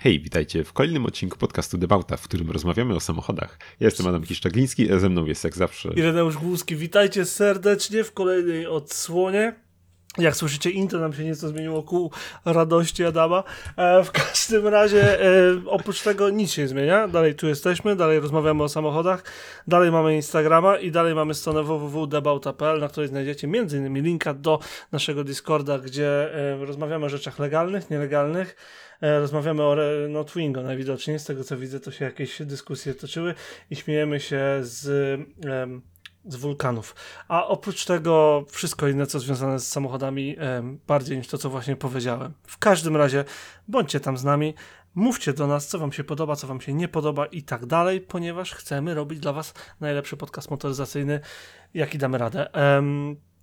Hej, witajcie w kolejnym odcinku podcastu Debauta, w którym rozmawiamy o samochodach. Ja jestem Adam Kiszczagliński, a ze mną jest jak zawsze... Ireneusz Głuski, witajcie serdecznie w kolejnej odsłonie. Jak słyszycie, intro nam się nieco zmieniło ku radości Adama. E, w każdym razie, e, oprócz tego nic się nie zmienia. Dalej tu jesteśmy, dalej rozmawiamy o samochodach, dalej mamy Instagrama i dalej mamy stronę www.debauta.pl, na której znajdziecie m.in. linka do naszego Discorda, gdzie e, rozmawiamy o rzeczach legalnych, nielegalnych. Rozmawiamy o no, Twingo najwidoczniej, z tego co widzę, to się jakieś dyskusje toczyły i śmiejemy się z, z wulkanów. A oprócz tego wszystko inne, co związane z samochodami, bardziej niż to, co właśnie powiedziałem. W każdym razie bądźcie tam z nami, mówcie do nas, co wam się podoba, co wam się nie podoba i tak dalej, ponieważ chcemy robić dla was najlepszy podcast motoryzacyjny, jaki damy radę.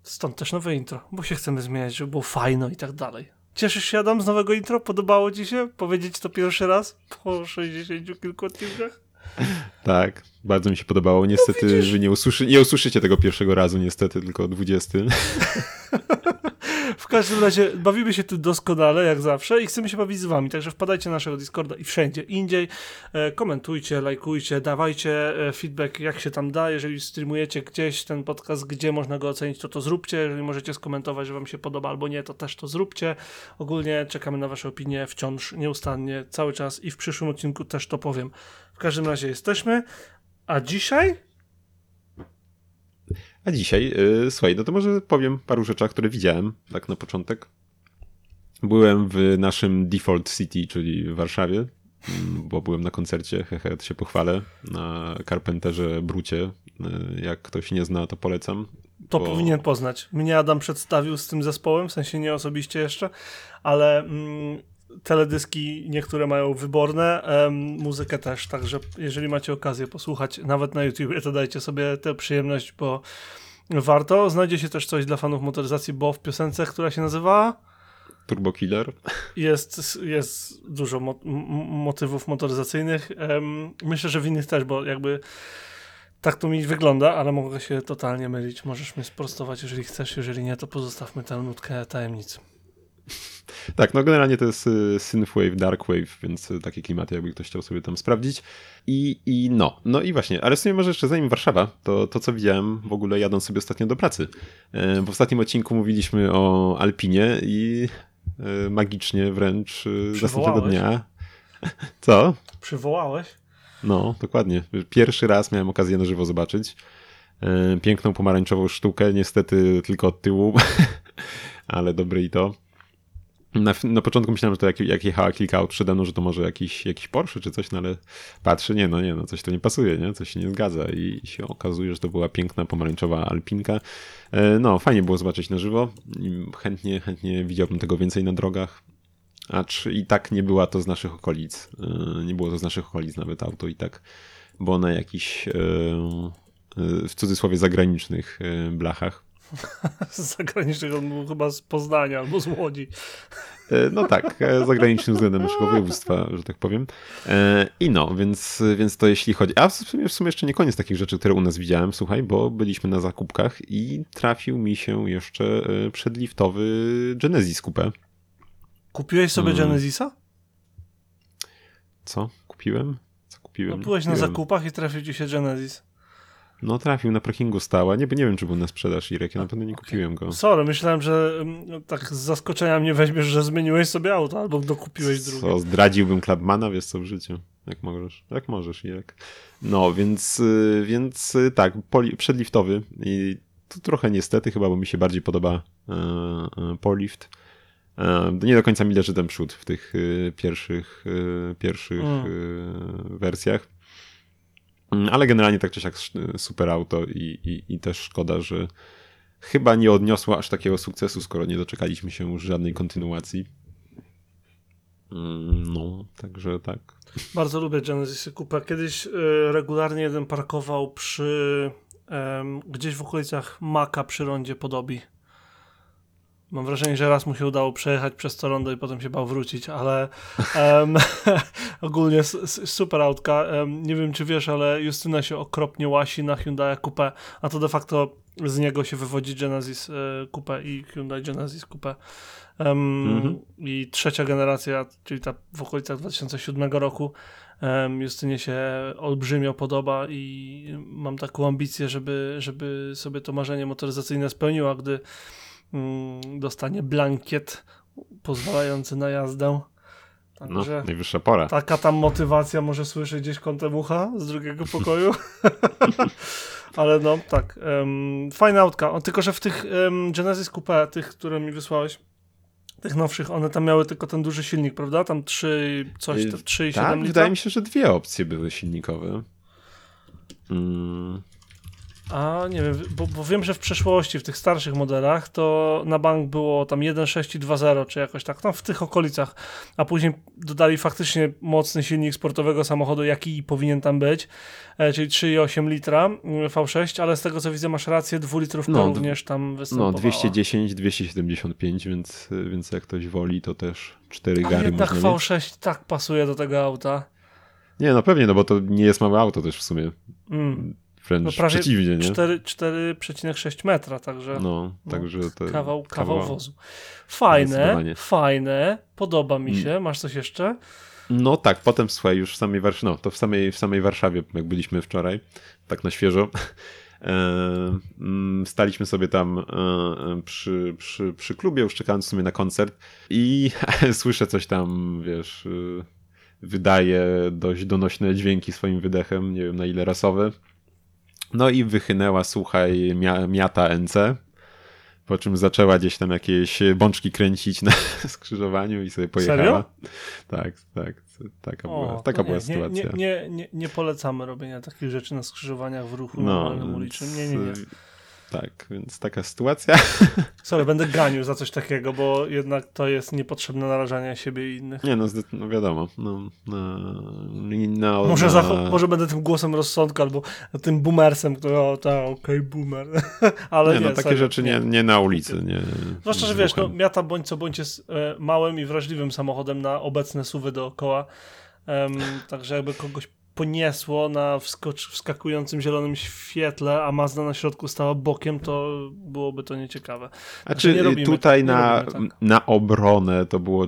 Stąd też nowe intro, bo się chcemy zmieniać, żeby było fajno i tak dalej. Cieszysz się, Adam, z nowego intro? Podobało ci się? Powiedzieć to pierwszy raz po 60 kilku odcinkach? Tak, bardzo mi się podobało. Niestety, no wy nie, usłyszy, nie usłyszycie tego pierwszego razu, niestety, tylko 20. W każdym razie bawimy się tu doskonale, jak zawsze, i chcemy się bawić z wami. Także wpadajcie na naszego Discorda i wszędzie indziej. E, komentujcie, lajkujcie, dawajcie e, feedback, jak się tam da. Jeżeli streamujecie gdzieś ten podcast, gdzie można go ocenić, to to zróbcie. Jeżeli możecie skomentować, że wam się podoba albo nie, to też to zróbcie. Ogólnie czekamy na wasze opinie wciąż, nieustannie, cały czas i w przyszłym odcinku też to powiem. W każdym razie jesteśmy. A dzisiaj a dzisiaj, yy, słuchaj, no to może powiem paru rzeczach, które widziałem, tak na początek. Byłem w naszym Default City, czyli w Warszawie, mm, bo byłem na koncercie, hehe, to się pochwalę, na Carpenterze Brucie. Y, jak ktoś nie zna, to polecam. To bo... powinien poznać. Mnie Adam przedstawił z tym zespołem, w sensie nie osobiście jeszcze, ale mm, teledyski niektóre mają wyborne, um, muzykę też, także jeżeli macie okazję posłuchać nawet na YouTube, to dajcie sobie tę przyjemność, bo warto. Znajdzie się też coś dla fanów motoryzacji, bo w piosence, która się nazywa Turbo Killer. Jest, jest dużo mo motywów motoryzacyjnych. Myślę, że w innych też, bo jakby tak to mi wygląda, ale mogę się totalnie mylić. Możesz mnie sprostować, jeżeli chcesz, jeżeli nie, to pozostawmy tę nutkę tajemnicy. Tak, no generalnie to jest y, Synthwave, Darkwave, więc y, takie klimaty, jakby ktoś chciał sobie tam sprawdzić. I, i no, no i właśnie, ale w sumie może jeszcze zanim Warszawa, to to co widziałem w ogóle jadąc sobie ostatnio do pracy. E, w ostatnim odcinku mówiliśmy o Alpinie i e, magicznie wręcz y, następnego dnia. Co? Przywołałeś? No, dokładnie. Pierwszy raz miałem okazję na żywo zobaczyć e, piękną pomarańczową sztukę, niestety tylko od tyłu, ale dobre i to. Na, na początku myślałem, że to jak, jak jechała kilka aut przede mną, że to może jakiś, jakiś Porsche czy coś, no ale patrzę, nie no, nie no, coś to nie pasuje, nie? Coś się nie zgadza i się okazuje, że to była piękna pomarańczowa alpinka. E, no, fajnie było zobaczyć na żywo. Chętnie, chętnie widziałbym tego więcej na drogach. Acz i tak nie była to z naszych okolic. E, nie było to z naszych okolic nawet auto i tak było na jakichś e, w cudzysłowie zagranicznych blachach. z zagranicznych, on był chyba z Poznania albo z Łodzi. E, no tak, e, zagranicznym względem naszego województwa, że tak powiem. E, I no, więc, więc to jeśli chodzi. A w sumie, w sumie jeszcze nie koniec takich rzeczy, które u nas widziałem, słuchaj, bo byliśmy na zakupkach i trafił mi się jeszcze przedliftowy Genesis kupę. Kupiłeś sobie hmm. Genesisa? Co? Kupiłem? Co kupiłem? No, byłeś na zakupach i trafił ci się Genesis. No trafił, na parkingu stała. Nie, nie wiem, czy był na sprzedaż Irek, ja na pewno nie kupiłem go. Sorry, myślałem, że mm, tak z zaskoczenia mnie weźmiesz, że zmieniłeś sobie auto albo dokupiłeś drugie. Co, zdradziłbym Clubmana, wiesz co, w życiu. Jak możesz, jak możesz Irek. No, więc, y, więc y, tak, poli, przedliftowy i to trochę niestety chyba, bo mi się bardziej podoba e, e, Polift. E, nie do końca mi leży ten przód w tych y, pierwszych, pierwszych mm. wersjach. Mm, ale generalnie tak czy siak super auto i, i, i też szkoda, że chyba nie odniosło aż takiego sukcesu, skoro nie doczekaliśmy się już żadnej kontynuacji. Mm, no, także tak. Bardzo lubię Genesis Coupe. Kiedyś y, regularnie jeden parkował przy gdzieś w okolicach Maka przy rondzie Podobi. Mam wrażenie, że raz mu się udało przejechać przez to rondo i potem się bał wrócić, ale um, ogólnie super autka. Um, nie wiem, czy wiesz, ale Justyna się okropnie łasi na Hyundai Coupe, a to de facto z niego się wywodzi Genesis e, Coupe i Hyundai Genesis Coupe. Um, mhm. I trzecia generacja, czyli ta w okolicach 2007 roku, um, Justynie się olbrzymio podoba i mam taką ambicję, żeby, żeby sobie to marzenie motoryzacyjne spełniła, gdy dostanie blankiet pozwalający na jazdę. Także no, najwyższa pora. Taka tam motywacja może słyszeć gdzieś kątem ucha z drugiego pokoju. Ale no, tak. Um, fajna autka. tylko, że w tych um, Genesis Coupe, tych, które mi wysłałeś, tych nowszych, one tam miały tylko ten duży silnik, prawda? Tam 3, coś, 3,7 tak, litra? wydaje mi się, że dwie opcje były silnikowe. Mm. A nie wiem, bo, bo, wiem, że w przeszłości, w tych starszych modelach, to na bank było tam 1.6 i 2.0, czy jakoś tak, no w tych okolicach, a później dodali faktycznie mocny silnik sportowego samochodu, jaki powinien tam być, e, czyli 3,8 litra mm, V6, ale z tego co widzę masz rację, 2 litrów no, również tam występowała. No 210, 275, więc, więc jak ktoś woli, to też 4 gary a jednak można V6 mieć. tak pasuje do tego auta. Nie, no pewnie, no bo to nie jest małe auto też w sumie. Mm wręcz no prawie przeciwnie, nie? 4,6 metra, także, no, no także to kawał, kawał, wozu. Fajne, fajne, podoba mi się. Masz coś jeszcze? No tak, potem słuchaj, już w samej Warszawie, no to w samej, w samej Warszawie, jak byliśmy wczoraj, tak na świeżo, e, mm, staliśmy sobie tam e, przy, przy, przy klubie, już czekając sobie na koncert i słyszę coś tam, wiesz, e, wydaje dość donośne dźwięki swoim wydechem, nie wiem na ile rasowe. No i wychynęła, słuchaj, miata NC, po czym zaczęła gdzieś tam jakieś bączki kręcić na skrzyżowaniu i sobie pojechała. Serio? Tak, tak. Taka o, była, taka była nie, sytuacja. Nie, nie, nie, nie polecamy robienia takich rzeczy na skrzyżowaniach w ruchu no, normalnym ulicznym. Nie, nie, nie. Tak, więc taka sytuacja. Sorry, będę ganił za coś takiego, bo jednak to jest niepotrzebne narażanie siebie i innych. Nie, no, no wiadomo. No, no, no, może, na... może będę tym głosem rozsądku albo tym boomersem, który o, tak, okej, okay, boomer. Ale nie, nie no, takie serio, rzeczy nie, nie na ulicy. Nie, Zwłaszcza, że wiesz, no, Miata bądź co bądź jest e, małym i wrażliwym samochodem na obecne suwy dookoła. Um, także jakby kogoś poniesło na wskocz, wskakującym zielonym świetle, a Mazda na środku stała bokiem, to byłoby to nieciekawe. Znaczy, znaczy tutaj tak, na, tak. na obronę to było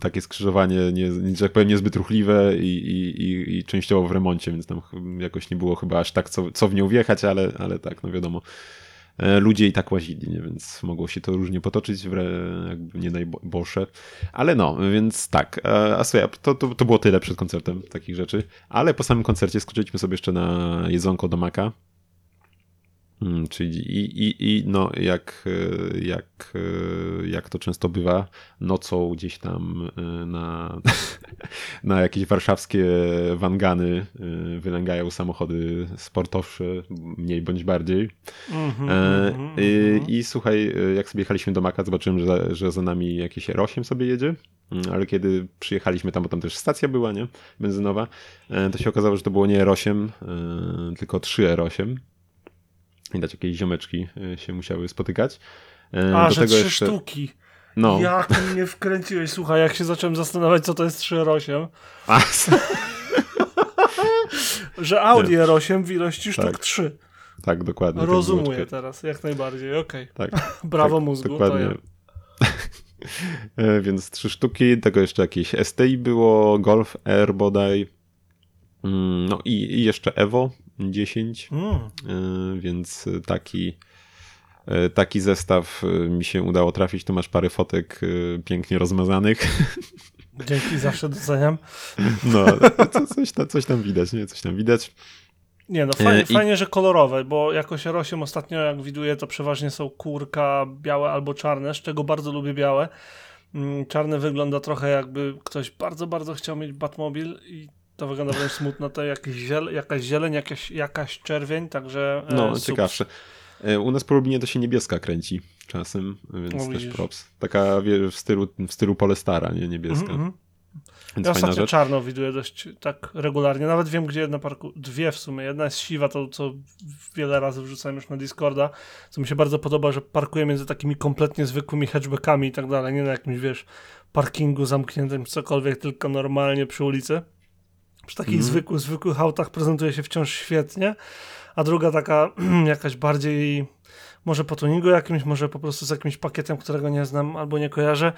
takie skrzyżowanie, nie, że tak powiem, niezbyt ruchliwe i, i, i, i, częściowo w remoncie, więc tam jakoś nie było chyba aż tak, co, co w nią wjechać, ale, ale tak, no wiadomo. E, ludzie i tak łazili, więc mogło się to różnie potoczyć, jakby nie najbosze. Ale no, więc tak. E, a słuchaj, to, to, to było tyle przed koncertem takich rzeczy, ale po samym koncercie skoczyliśmy sobie jeszcze na jedzonko do Maka. Hmm, czyli i, i, i no, jak, e, jak, e, jak to często bywa, nocą gdzieś tam e, na, na jakieś warszawskie wangany wylęgają samochody sportowsze, mniej bądź bardziej. Mm -hmm, e, mm -hmm. i, I słuchaj, jak sobie jechaliśmy do Maka, zobaczyłem, że, że za nami jakieś R8 sobie jedzie, mm, ale kiedy przyjechaliśmy tam, bo tam też stacja była, nie, benzynowa, to się okazało, że to było nie R8, tylko 3 R8 Widać, jakieś ziomeczki y, się musiały spotykać. E, A, Do że trzy jeszcze... sztuki. No. Jak mnie wkręciłeś? Słuchaj, jak się zacząłem zastanawiać, co to jest 3R8. A, że Audi R8 w ilości sztuk tak. 3. Tak, dokładnie. Rozumuję teraz, jak najbardziej, okej. Okay. Tak, Brawo tak, mózgu. Dokładnie. E, więc trzy sztuki, tego jeszcze jakieś STI było, Golf R bodaj, mm, no i, i jeszcze Evo 10, mm. E, więc taki, e, taki zestaw e, mi się udało trafić. Tu masz parę fotek pięknie rozmazanych. Dzięki, zawsze doceniam. No, coś, tam, coś tam widać, nie? Coś tam widać. Nie, no fajnie, I... fajnie, że kolorowe, bo jakoś R8 ostatnio, jak widuję, to przeważnie są kurka białe albo czarne, z czego bardzo lubię białe. Mm, czarny wygląda trochę jakby ktoś bardzo, bardzo chciał mieć Batmobil i to wygląda wręcz smutno, to ziel, jakaś zieleń, jakaś, jakaś czerwień, także... E, no, ciekawsze. E, u nas po Lublinie to się niebieska kręci czasem, więc no, też props. Taka w stylu, w stylu Polestara, nie niebieska. Mm -hmm. Więc Ja ostatnio rzecz. czarno widuję dość tak regularnie. Nawet wiem, gdzie na parku. Dwie w sumie. Jedna jest siwa, to co wiele razy wrzucałem już na Discorda. Co mi się bardzo podoba, że parkuje między takimi kompletnie zwykłymi hatchbackami i tak dalej. Nie na jakimś, wiesz, parkingu zamkniętym, cokolwiek, tylko normalnie przy ulicy. Przy takich Mhm. zwykłych, zwykłych autach prezentuje się wciąż świetnie. A druga taka jakaś bardziej może po tuningu jakimś, może po prostu z jakimś pakietem, którego nie znam albo nie kojarzę,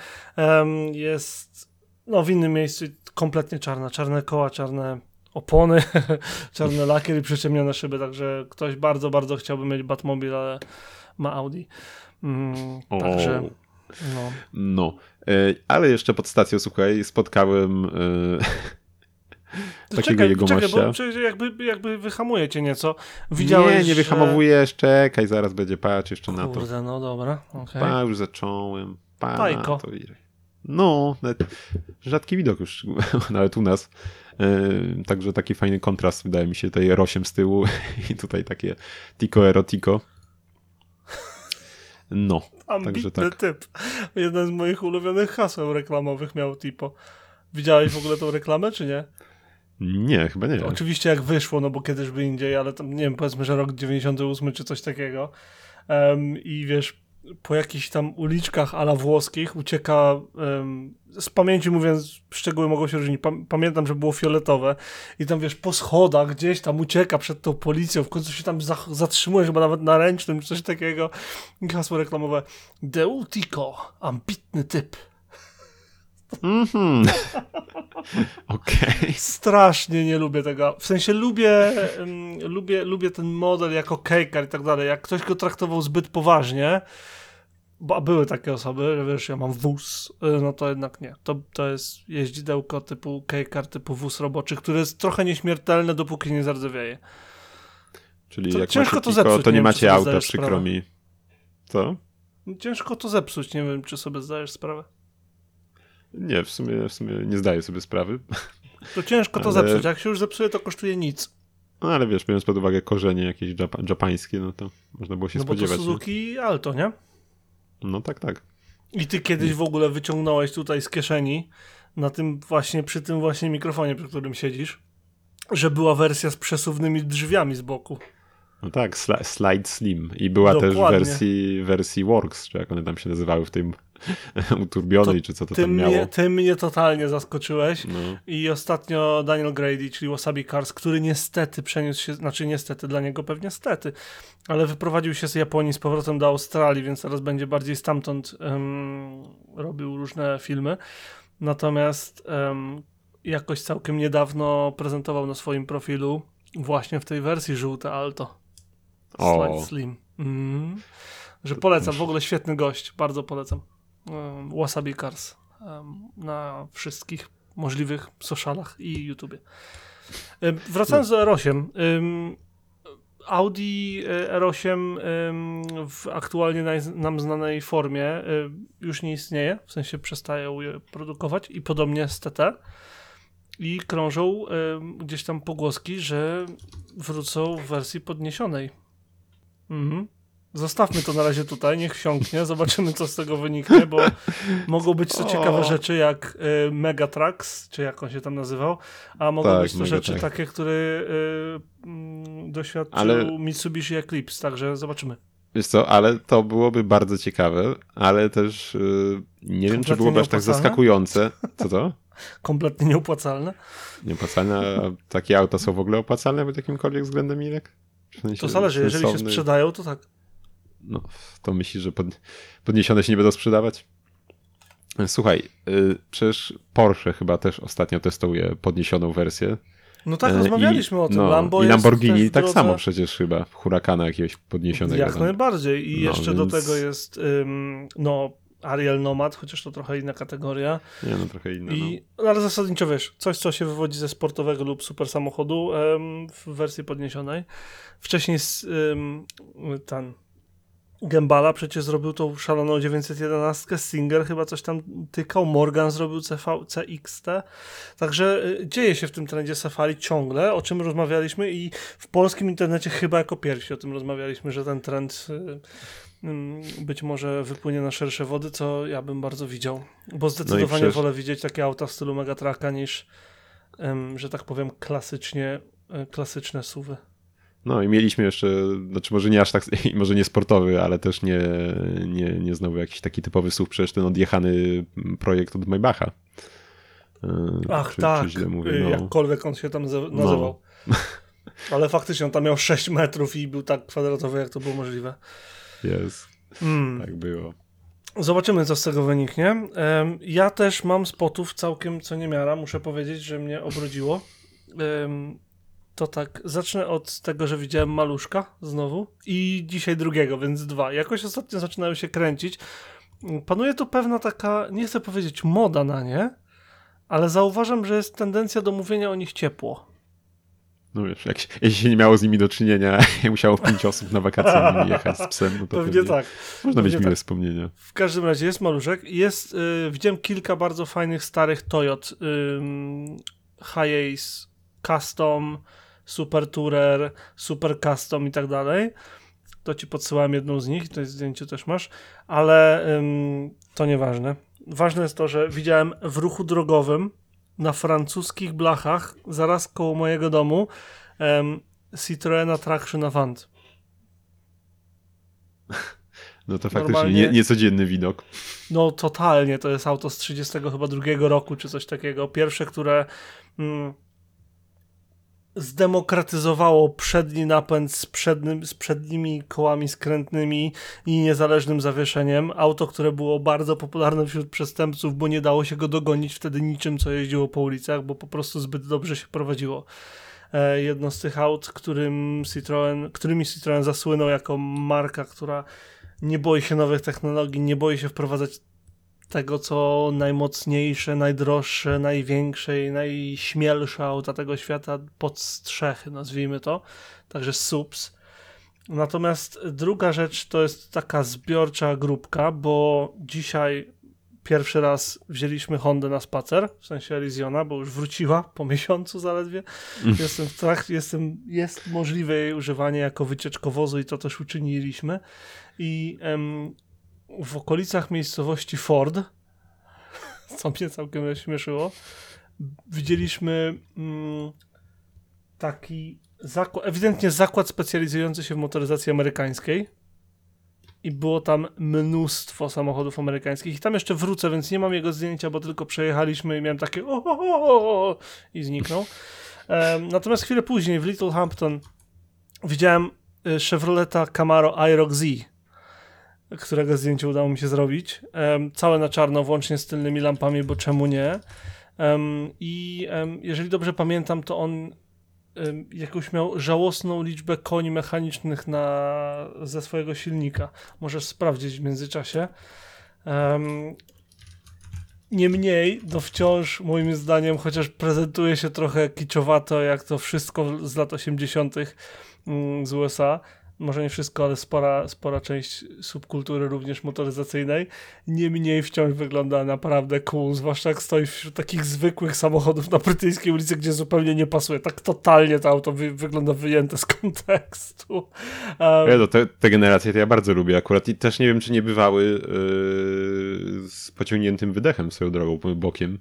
jest no w innym miejscu kompletnie czarna. Czarne koła, czarne opony, czarny lakier i przyciemnione szyby, także ktoś bardzo, bardzo chciałby mieć Batmobil, ale ma Audi. Mm, także no. No, e, ale jeszcze pod stacją, słuchaj, spotkałem e, takiego czekaj, jego czekaj, mościa. bo przecież jakby, jakby wyhamuje cię nieco. Widziałeś, nie, nie że- wyhamowujesz, czekaj, zaraz będzie patrz jeszcze na to. Kurde, no dobra, okej. Pa, już zacząłem. Pa, Pajko. na to No, rzadki widok już, nawet u nas. E, Także taki fajny kontrast wydaje mi się, tutaj rosiem z tyłu i tutaj takie tico erotico. No, Ambitny także tak. typ. Jeden z moich ulubionych haseł reklamowych miał Tipo. Widziałeś w ogóle tą reklamę, czy nie? Nie, chyba nie. Oczywiście jak wyszło, no bo kiedyś by indziej, ale tam, nie wiem, powiedzmy, że rok 98 czy coś takiego. Em, I wiesz, po jakichś tam uliczkach ala włoskich ucieka, em, z pamięci mówiąc, szczegóły mogą się różnić, Pam- pamiętam, że było fioletowe i tam wiesz, po schodach gdzieś tam ucieka przed tą policją, w końcu się tam za- zatrzymuje, chyba nawet na ręcznym, czy coś takiego. I hasło reklamowe, Deutico, ambitny typ. Mhm. Okej. Strasznie nie lubię tego. W sensie lubię, ym, lubię, lubię ten model jako kejkar i tak dalej. Jak ktoś go traktował zbyt poważnie, bo były takie osoby, że wiesz, ja mam wóz, y, no to jednak nie. To, to jest jeździdełko typu kejkar, typu wóz roboczy, który jest trochę nieśmiertelne, dopóki nie zardzewieje. Czyli To jak ciężko macie to zepsuć, to nie nie wiem, macie auta, przykro sprawę. mi. Co? Ciężko to zepsuć, nie wiem, czy sobie zdajesz sprawę. Nie, w sumie, w sumie nie zdaję sobie sprawy. To ciężko to Ale- zepsuć. Jak się już zepsuje, to kosztuje nic. No ale wiesz, biorąc pod uwagę korzenie jakieś japa- japańskie, no to można było się No bo to spodziewać. nie? Suzuki Alto, nie? No tak, tak. I ty kiedyś w ogóle wyciągnąłeś tutaj z kieszeni, na tym właśnie, przy tym właśnie mikrofonie, przy którym siedzisz, że była wersja z przesuwnymi drzwiami z boku. No tak, sli- Slide Slim. I była też w Dokładnie. wersji, wersji Works, czy jak one tam się nazywały w tym uturbionej, czy co to tam miało. mnie, ty mnie totalnie zaskoczyłeś. No. I ostatnio Daniel Grady, czyli Wasabi Cars, który niestety przeniósł się, znaczy niestety, dla niego pewnie stety, ale wyprowadził się z Japonii z powrotem do Australii, więc teraz będzie bardziej stamtąd em, robił różne filmy. Natomiast em, jakoś całkiem niedawno prezentował na swoim profilu właśnie w tej wersji żółte Alto. O. Slide Slim. Mm. Że polecam, w ogóle świetny gość, bardzo polecam. Wasabi Cars na wszystkich możliwych socialach i YouTubie. Wracając do R8. ym, Audi y, R8 ym, w aktualnie nam znanej formie y, już nie istnieje, w sensie przestają je produkować i podobnie z TT. I krążą gdzieś tam pogłoski, że wrócą w wersji podniesionej. Mhm. Zostawmy to na razie tutaj, niech wsiąknie, zobaczymy co z tego wyniknie, bo mogą być to ciekawe rzeczy jak y, Megatrax, czy jak on się tam nazywał, a mogą Tak, być to Megatrax. rzeczy takie, które y, mm, doświadczył Ale- Mitsubishi Eclipse, także zobaczymy. Wiesz co, ale to byłoby bardzo ciekawe, ale też yy, nie wiem, czy byłoby aż tak zaskakujące. Co to? Kompletnie nieopłacalne. Nieopłacalne, a takie auta są w ogóle opłacalne pod jakimkolwiek względem, Irek? W sensie To zależy, jeżeli się sprzedają, to tak. No, to myślisz, że pod, podniesione się nie będą sprzedawać? Słuchaj, yy, przecież Porsche chyba też ostatnio testuje podniesioną wersję. No tak, E, rozmawialiśmy i, o tym. no, Lambo I Lamborghini tak drodze- samo przecież chyba. Huracana jakiegoś podniesionego. Jak tam. najbardziej. I No, jeszcze do więc- tego jest ym, no, Ariel Nomad, chociaż to trochę inna kategoria. Nie, no trochę inne. I, no, ale zasadniczo wiesz, coś, co się wywodzi ze sportowego lub super samochodu em, w wersji podniesionej. Wcześniej z, em, ten Gembala przecież zrobił tą szaloną 911, Singer chyba coś tam tykał, Morgan zrobił CV, CXT. Także y, dzieje się w tym trendzie safari ciągle, o czym rozmawialiśmy i w polskim internecie chyba jako pierwsi o tym rozmawialiśmy, że ten trend y, być może wypłynie na szersze wody, co ja bym bardzo widział. Bo zdecydowanie No przecież- wolę widzieć takie auta w stylu Megatraka niż, że tak powiem, klasycznie, e, klasyczne suwy. No i mieliśmy jeszcze, znaczy może nie aż tak, może nie sportowy, ale też nie, nie, nie znowu jakiś taki typowy SUV, przecież ten odjechany projekt od Maybacha. Yy, Ach czy, tak, Czy mówię, no. jakkolwiek on się tam nazywał. Ale faktycznie on tam miał 6 metrów i był tak kwadratowy, jak to było możliwe. Jest, Mm. tak było. Zobaczymy, co z tego wyniknie. Ja też mam spotów całkiem co niemiara. Muszę powiedzieć, że mnie obrodziło. To tak, zacznę od tego, że widziałem maluszka znowu i dzisiaj drugiego, więc dwa. Jakoś ostatnio zaczynają się kręcić. Panuje tu pewna taka, nie chcę powiedzieć moda na nie, ale zauważam, że jest tendencja do mówienia o nich ciepło. No wiesz, jak, się- jeśli się nie miało z nimi do czynienia, musiało pięć osób na wakacje jechać z psem, no to Pewnie, pewnie tak. można mieć pewnie miłe tak. wspomnienia. W każdym razie jest maluszek. Jest, y, widziałem kilka bardzo fajnych starych Toyot. Ym, Hiace, Custom, Super Tourer, Super Custom i tak dalej. To ci podsyłałem jedną z nich, to jest zdjęcie też masz, ale ym, to nieważne. Ważne jest to, że widziałem w ruchu drogowym na francuskich blachach, zaraz koło mojego domu, um, Citroena Traction Avant. No to faktycznie Normalnie- nie, niecodzienny widok. No totalnie, to jest auto z 30 chyba drugiego roku, czy coś takiego. Pierwsze, które mm, zdemokratyzowało przedni napęd z, przednim, z przednimi kołami skrętnymi i niezależnym zawieszeniem. Auto, które było bardzo popularne wśród przestępców, bo nie dało się go dogonić wtedy niczym, co jeździło po ulicach, bo po prostu zbyt dobrze się prowadziło. E, jedno z tych aut, którym Citroen, którymi Citroen zasłynął jako marka, która nie boi się nowych technologii, nie boi się wprowadzać tego, co najmocniejsze, najdroższe, największe i najśmielsze auta tego świata pod strzechy, nazwijmy to. Także subs. Natomiast druga rzecz to jest taka zbiorcza grupka, bo dzisiaj pierwszy raz wzięliśmy Hondę na spacer, w sensie Elizjona, bo już wróciła po miesiącu zaledwie. Jestem w trakcie, jestem, jest możliwe jej używanie jako wycieczkowozu i to też uczyniliśmy. I em, w okolicach miejscowości Ford, co mnie całkiem śmieszyło, widzieliśmy mm, taki zakład, ewidentnie zakład specjalizujący się w motoryzacji amerykańskiej. I było tam mnóstwo samochodów amerykańskich. I tam jeszcze wrócę, więc nie mam jego zdjęcia, bo tylko przejechaliśmy i miałem takie i zniknął. Em, natomiast chwilę później w Little Hampton widziałem y, Chevroleta Camaro IROC Z, którego zdjęcie udało mi się zrobić. Em, całe na czarno, włącznie z tylnymi lampami, bo czemu nie? Em, I em, jeżeli dobrze pamiętam, to on jakąś miał żałosną liczbę koni mechanicznych na, ze swojego silnika. Możesz sprawdzić w międzyczasie. Em, Niemniej, no wciąż moim zdaniem, chociaż prezentuje się trochę kiczowato, jak to wszystko z lat 80. mm, z USA, może nie wszystko, ale spora, spora część subkultury również motoryzacyjnej, niemniej wciąż wygląda naprawdę cool, zwłaszcza jak stoi wśród takich zwykłych samochodów na brytyjskiej ulicy, gdzie zupełnie nie pasuje. Tak totalnie to auto wy, wygląda wyjęte z kontekstu. Um, Ja, no, te, te generacje to ja bardzo lubię akurat i też nie wiem, czy nie bywały yy, z pociągniętym wydechem swoją drogą, bokiem.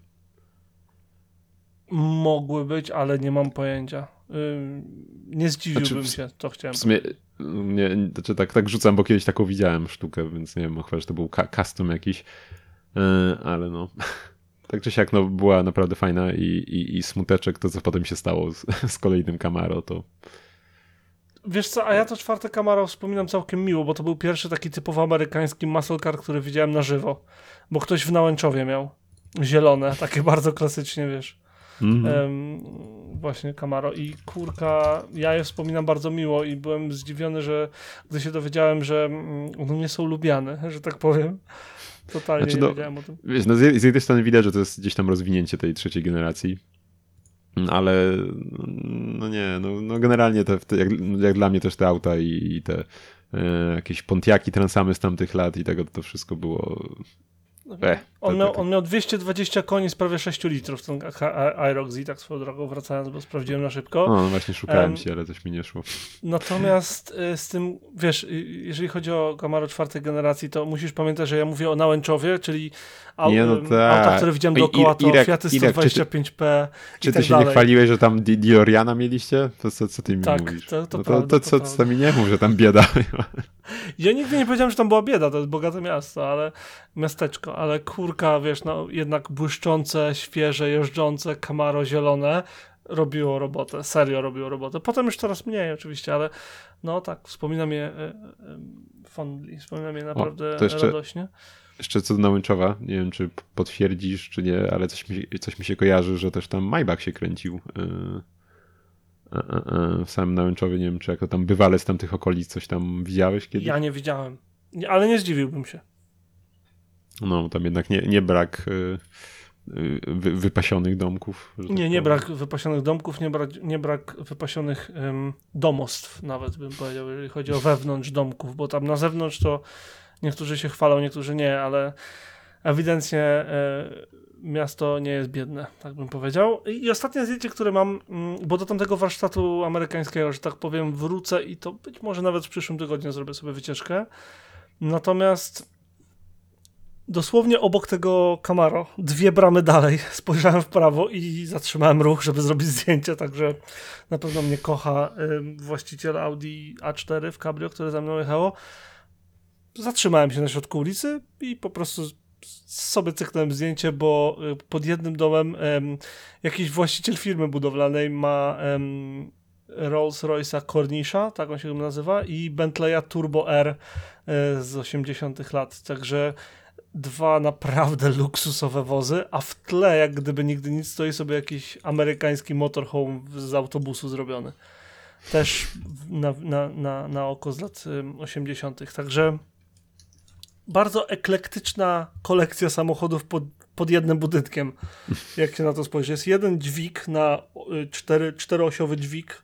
mogły być, ale nie mam pojęcia. Ym, nie zdziwiłbym Znaczy, w- się, to chciałem W sumie, nie, znaczy tak, tak rzucam, bo kiedyś taką widziałem sztukę, więc nie wiem, chyba, że to był custom jakiś, yy, ale no... Tak czy siak, no, była naprawdę fajna i, i, i smuteczek, to co potem się stało z, z kolejnym Camaro, to Wiesz co, a ja to czwarte Camaro wspominam całkiem miło, bo to był pierwszy taki typowo amerykański muscle car, który widziałem na żywo. Bo ktoś w Nałęczowie miał. Zielone, takie bardzo klasycznie, wiesz. Mhm. Em, właśnie Camaro i kurka, ja je wspominam bardzo miło i byłem zdziwiony, że gdy się dowiedziałem, że mm, one nie są lubiane, że tak powiem. Totalnie Znaczy, nie no, wiedziałem o tym. Wiesz, no z z jednej strony widać, że to jest gdzieś tam rozwinięcie tej trzeciej generacji, ale no nie, no, no generalnie te, te, jak, jak dla mnie też te auta i, i te e, jakieś Pontiaki, Transamy z tamtych lat i tego, to wszystko było Eh, On to- miał, to- on miał 220 koni z prawie 6 litrów, ten Aerox i tak swoją drogą wracając, bo sprawdziłem na szybko. No, właśnie szukałem Em, się, ale coś mi nie szło. Natomiast y, z tym, wiesz, jeżeli chodzi o Camaro czwartej generacji, to musisz pamiętać, że ja mówię o Nałęczowie, czyli au, Nie, no ym, tak. auta, które widziałem dookoła, to Irek- Fiaty Irek, czy ty- 125P Czy ty tak się dalej. nie chwaliłeś, że tam Di- Dioriana mieliście? To co, co ty mi Tak, mówisz? to- to no prawda, to, to co, co mi nie mów, że tam bieda. Ja nigdy nie powiedziałem, że tam była bieda, to jest bogate miasto, ale miasteczko, ale kurka, wiesz, no jednak błyszczące, świeże, jeżdżące, Camaro zielone robiło robotę, serio robiło robotę. Potem już coraz mniej oczywiście, ale no tak, wspominam je e, e, fondly, wspominam je naprawdę to jeszcze- radośnie. Jeszcze co do Nałęczowa, nie wiem czy potwierdzisz, czy nie, ale coś mi, coś mi się kojarzy, że też tam Maybach się kręcił. Yy, e, w samym Nałęczowie, nie wiem czy jako tam bywale z tamtych okolic coś tam widziałeś kiedyś? Ja nie widziałem, nie, ale nie zdziwiłbym się. No, tam jednak nie, nie brak y, y, wy, wypasionych domków. że tak Nie, nie brak wypasionych domków, nie brak, nie brak wypasionych domostw nawet bym powiedział, jeżeli chodzi o wewnątrz domków, bo tam na zewnątrz to niektórzy się chwalą, niektórzy nie, ale ewidentnie e, miasto nie jest biedne, tak bym powiedział. I, ostatnie zdjęcie, które mam, mm, bo do tamtego warsztatu amerykańskiego, że tak powiem, wrócę i to być może nawet w przyszłym tygodniu zrobię sobie wycieczkę. Natomiast dosłownie obok tego Camaro, dwie bramy dalej, spojrzałem w prawo i zatrzymałem ruch, żeby zrobić zdjęcie, także na pewno mnie kocha właściciel Audi A4 w Cabrio, które za mną jechało. Zatrzymałem się na środku ulicy i po prostu sobie cyknąłem zdjęcie, bo y, pod jednym domem em, jakiś właściciel firmy budowlanej ma em, Rolls-Royce'a Cornisha, tak on się nazywa, i Bentleya Turbo R y, z 80 lat, także dwa naprawdę luksusowe wozy, a w tle, jak gdyby nigdy nic, stoi sobie jakiś amerykański motorhome z autobusu zrobiony. Też na, na, na, na oko z lat ym, 80. Także bardzo eklektyczna kolekcja samochodów pod, pod jednym budynkiem, jak się na to spojrzy. Jest jeden dźwig na y, cztery, czteroosiowy dźwig,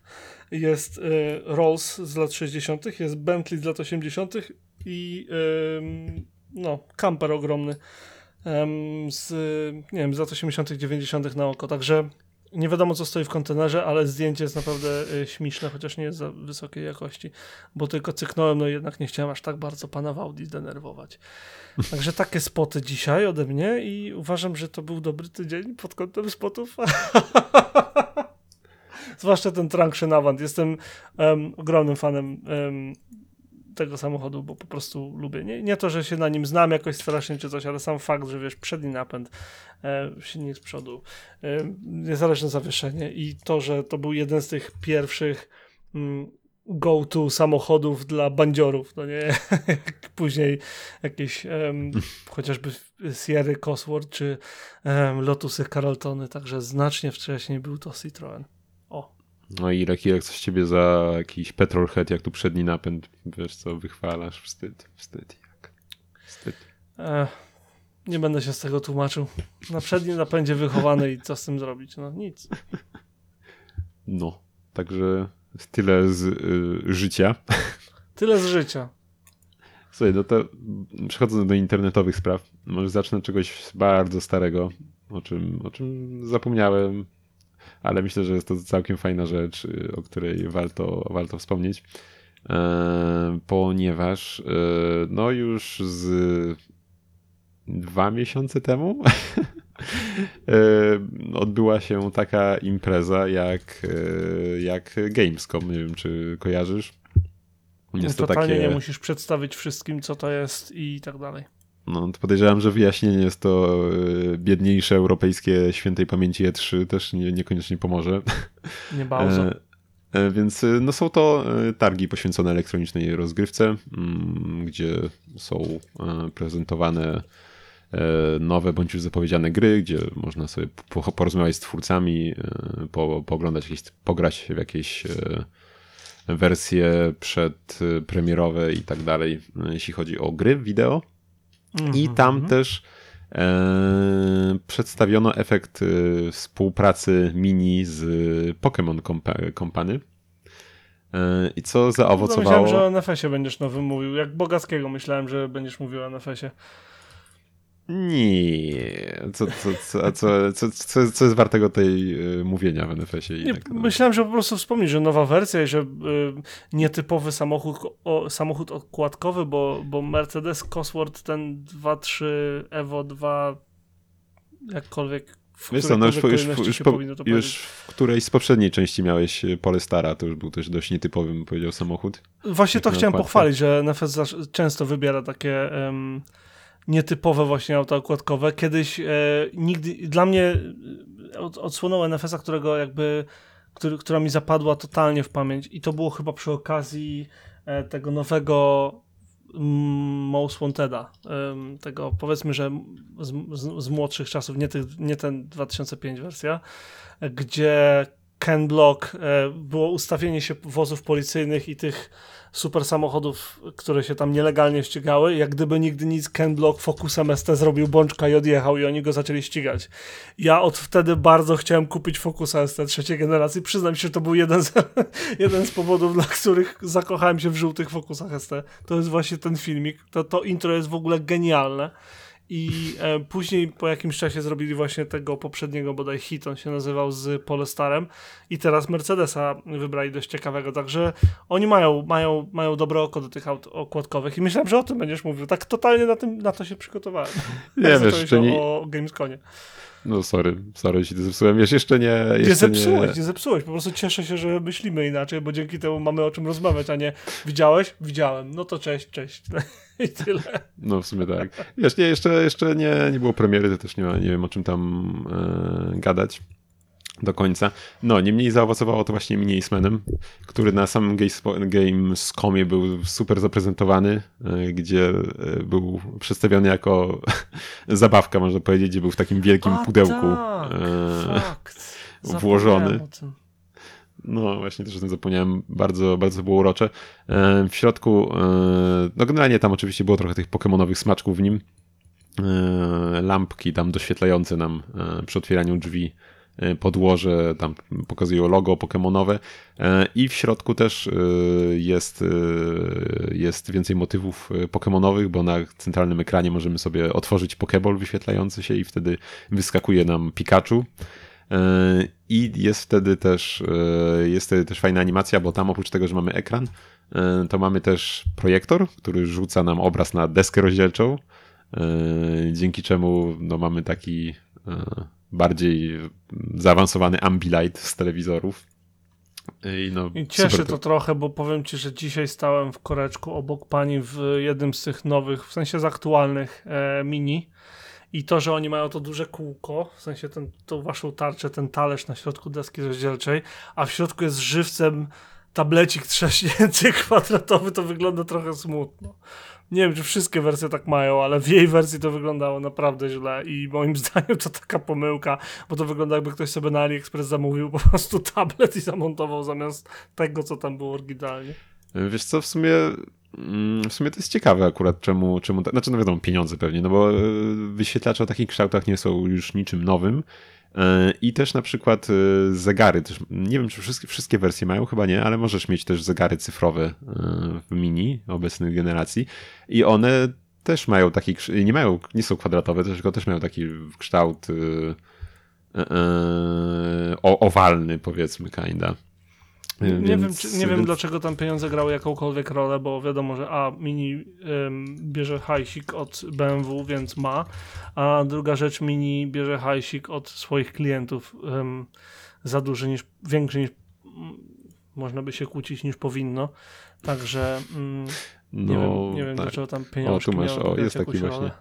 jest y, Rolls z lat 60., jest Bentley z lat 80. i ym, no, kamper ogromny z, nie wiem, z lat 80., 90. na oko. Także nie wiadomo, co stoi w kontenerze, ale zdjęcie jest naprawdę y, śmieszne, chociaż nie jest za wysokiej jakości, bo tylko cyknąłem, no jednak nie chciałem aż tak bardzo pana w Audi zdenerwować. Także takie spoty dzisiaj ode mnie i uważam, że to był dobry tydzień pod kątem spotów. Zwłaszcza ten Trunction Avant. Jestem em, ogromnym fanem em, tego samochodu, bo po prostu lubię. Nie, nie to, że się na nim znam jakoś strasznie czy coś, ale sam fakt, że wiesz, przedni napęd, e, silnik z przodu, e, niezależne zawieszenie i to, że to był jeden z tych pierwszych mm, go-to samochodów dla bandziorów, no nie? Później jakieś em, chociażby Sierra Cosworth czy em, Lotusy Carltony, także znacznie wcześniej był to Citroen. No i Irek, Irek, coś ciebie za jakiś petrolhead, jak tu przedni napęd, wiesz co, wychwalasz, wstyd, wstyd, jak, wstyd. e, nie będę się z tego tłumaczył. Na przednim napędzie wychowany i co z tym zrobić? No nic. No, także tyle z y, życia. Tyle z życia. Słuchaj, no to przechodząc do internetowych spraw, może zacznę od czegoś bardzo starego, o czym, o czym zapomniałem, ale myślę, że jest to całkiem fajna rzecz, y, o której warto, warto wspomnieć, e, ponieważ e, no już z dwa miesiące temu e, odbyła się taka impreza jak, jak Gamescom, nie wiem czy kojarzysz. Jest to Totalnie takie... nie musisz przedstawić wszystkim, co to jest i tak dalej. No, to podejrzewam, że wyjaśnienie jest to e, biedniejsze europejskie świętej pamięci E3 też nie, niekoniecznie pomoże. Nie bardzo. E, e, Więc no, są to targi poświęcone elektronicznej rozgrywce, mm, gdzie są prezentowane nowe bądź już zapowiedziane gry, gdzie można sobie po- porozmawiać z twórcami, po, pooglądać jakieś, pograć w jakieś wersje przedpremierowe i tak dalej, jeśli chodzi o gry wideo. I Mhm, tam mhm. też e, przedstawiono efekt e, współpracy mini z Pokémon Compa- Company. E, I co No, zaowocowało. myślałem, że o NFS-ie będziesz nowym mówił. Jak Bogackiego myślałem, że będziesz mówił o NFS-ie. Nie. Co, co, co, co, co, co, co jest wartego tej y, mówienia w NFS-ie? Nie, tak. Myślałem, że po prostu wspomnieć, że nowa wersja i że y, nietypowy samochód, o, samochód okładkowy, bo, bo Mercedes Cosworth ten 2.3 Evo 2 jakkolwiek w Wiesz co, no już, już, już, po, to już w którejś z poprzedniej części miałeś y, Polestara, to już był też dość nietypowy, bym powiedział, samochód. Właśnie to chciałem okładce. pochwalić, że NFS często wybiera takie nietypowe właśnie auta okładkowe. Kiedyś e, nigdy, dla mnie e, od, odsłonął NFS-a, którego jakby, który, która mi zapadła totalnie w pamięć i to było chyba przy okazji e, tego nowego mm, Most Wanteda, em, tego powiedzmy, że z, z, z młodszych czasów, nie, tych, nie ten 2005 wersja, e, gdzie Ken Block e, było ustawienie się wozów policyjnych i tych super samochodów, które się tam nielegalnie ścigały. Jak gdyby nigdy nic, Ken Block Focusem ST zrobił bączka i odjechał i oni go zaczęli ścigać. Ja od wtedy bardzo chciałem kupić Focusa ST trzeciej generacji. Przyznam się, że to był jeden z, jeden z powodów, dla których zakochałem się w żółtych Focusach ST. To jest właśnie ten filmik. To, to intro jest w ogóle genialne. I e, później po jakimś czasie zrobili właśnie tego poprzedniego bodaj hit, on się nazywał z Polestarem i teraz Mercedesa wybrali dość ciekawego, także oni mają, mają, mają dobre oko do tych aut okładkowych i myślałem, że o tym będziesz mówił. Tak totalnie na, tym, na to się przygotowałem. Nie, wiesz, o, nie... o Gamesconie. No sorry, sorry, ci to zepsułem. Wiesz, jeszcze nie... Jeszcze Nie zepsułeś, nie zepsułeś. Po prostu cieszę się, że myślimy inaczej, bo dzięki temu mamy o czym rozmawiać, a nie widziałeś? Widziałem. No to cześć, cześć. I tyle. No w sumie tak. Wiesz, nie, jeszcze, jeszcze nie, nie było premiery, to też nie, nie wiem o czym tam e, gadać do końca. No, niemniej zaowocowało to właśnie Mini Acemanem, który na samym Gamescomie był super zaprezentowany, e, gdzie e, był przedstawiony jako zabawka, można powiedzieć, gdzie był w takim wielkim A, pudełku. tak, e, włożony. No, właśnie też o tym zapomniałem. Bardzo, bardzo było urocze. E, W środku, e, no generalnie tam oczywiście było trochę tych pokemonowych smaczków w nim. E, Lampki tam doświetlające nam przy otwieraniu drzwi podłoże, tam pokazują logo pokemonowe i w środku też jest, jest więcej motywów pokemonowych, bo na centralnym ekranie możemy sobie otworzyć pokeball wyświetlający się i wtedy wyskakuje nam Pikachu. E, I jest wtedy też e, jest wtedy też fajna animacja, bo tam oprócz tego, że mamy ekran, e, to mamy też projektor, który rzuca nam obraz na deskę rozdzielczą, dzięki czemu no, mamy taki bardziej zaawansowany ambilight z telewizorów. I, no, I cieszy to trochę, bo powiem ci, że dzisiaj stałem w koreczku obok pani w jednym z tych nowych, w sensie z aktualnych e, mini. I to, że oni mają to duże kółko, w sensie ten, tą waszą tarczę, ten talerz na środku deski rozdzielczej, a w środku jest żywcem tablecik trzaśnięty kwadratowy, to wygląda trochę smutno. Nie wiem, czy wszystkie wersje tak mają, ale w jej wersji to wyglądało naprawdę źle i moim zdaniem to taka pomyłka, bo to wygląda jakby ktoś sobie na AliExpress zamówił po prostu tablet i zamontował zamiast tego, co tam było oryginalnie. Wiesz co, w sumie w sumie to jest ciekawe akurat, czemu, czemu tak, znaczy no wiadomo, pieniądze pewnie, no bo e, wyświetlacze o takich kształtach nie są już niczym nowym E, i też na przykład e, zegary, też, nie wiem czy wszystkie, wszystkie wersje mają, chyba nie, ale możesz mieć też zegary cyfrowe w mini obecnej generacji i one też mają taki, nie mają, nie są kwadratowe, tylko też mają taki kształt owalny powiedzmy, kinda. Nie, nie wiem, Więc- czy, nie wiem więc- dlaczego tam pieniądze grały jakąkolwiek rolę, bo wiadomo, że a Mini ym, bierze hajsik od BMW, więc ma, a druga rzecz Mini bierze hajsik od swoich klientów ym, za duży niż, większy niż mm, można by się kłócić niż powinno. Także mm, nie wiem, nie wiem tak. dlaczego tam pieniążki O, tu masz, o, jest taki jakąś właśnie.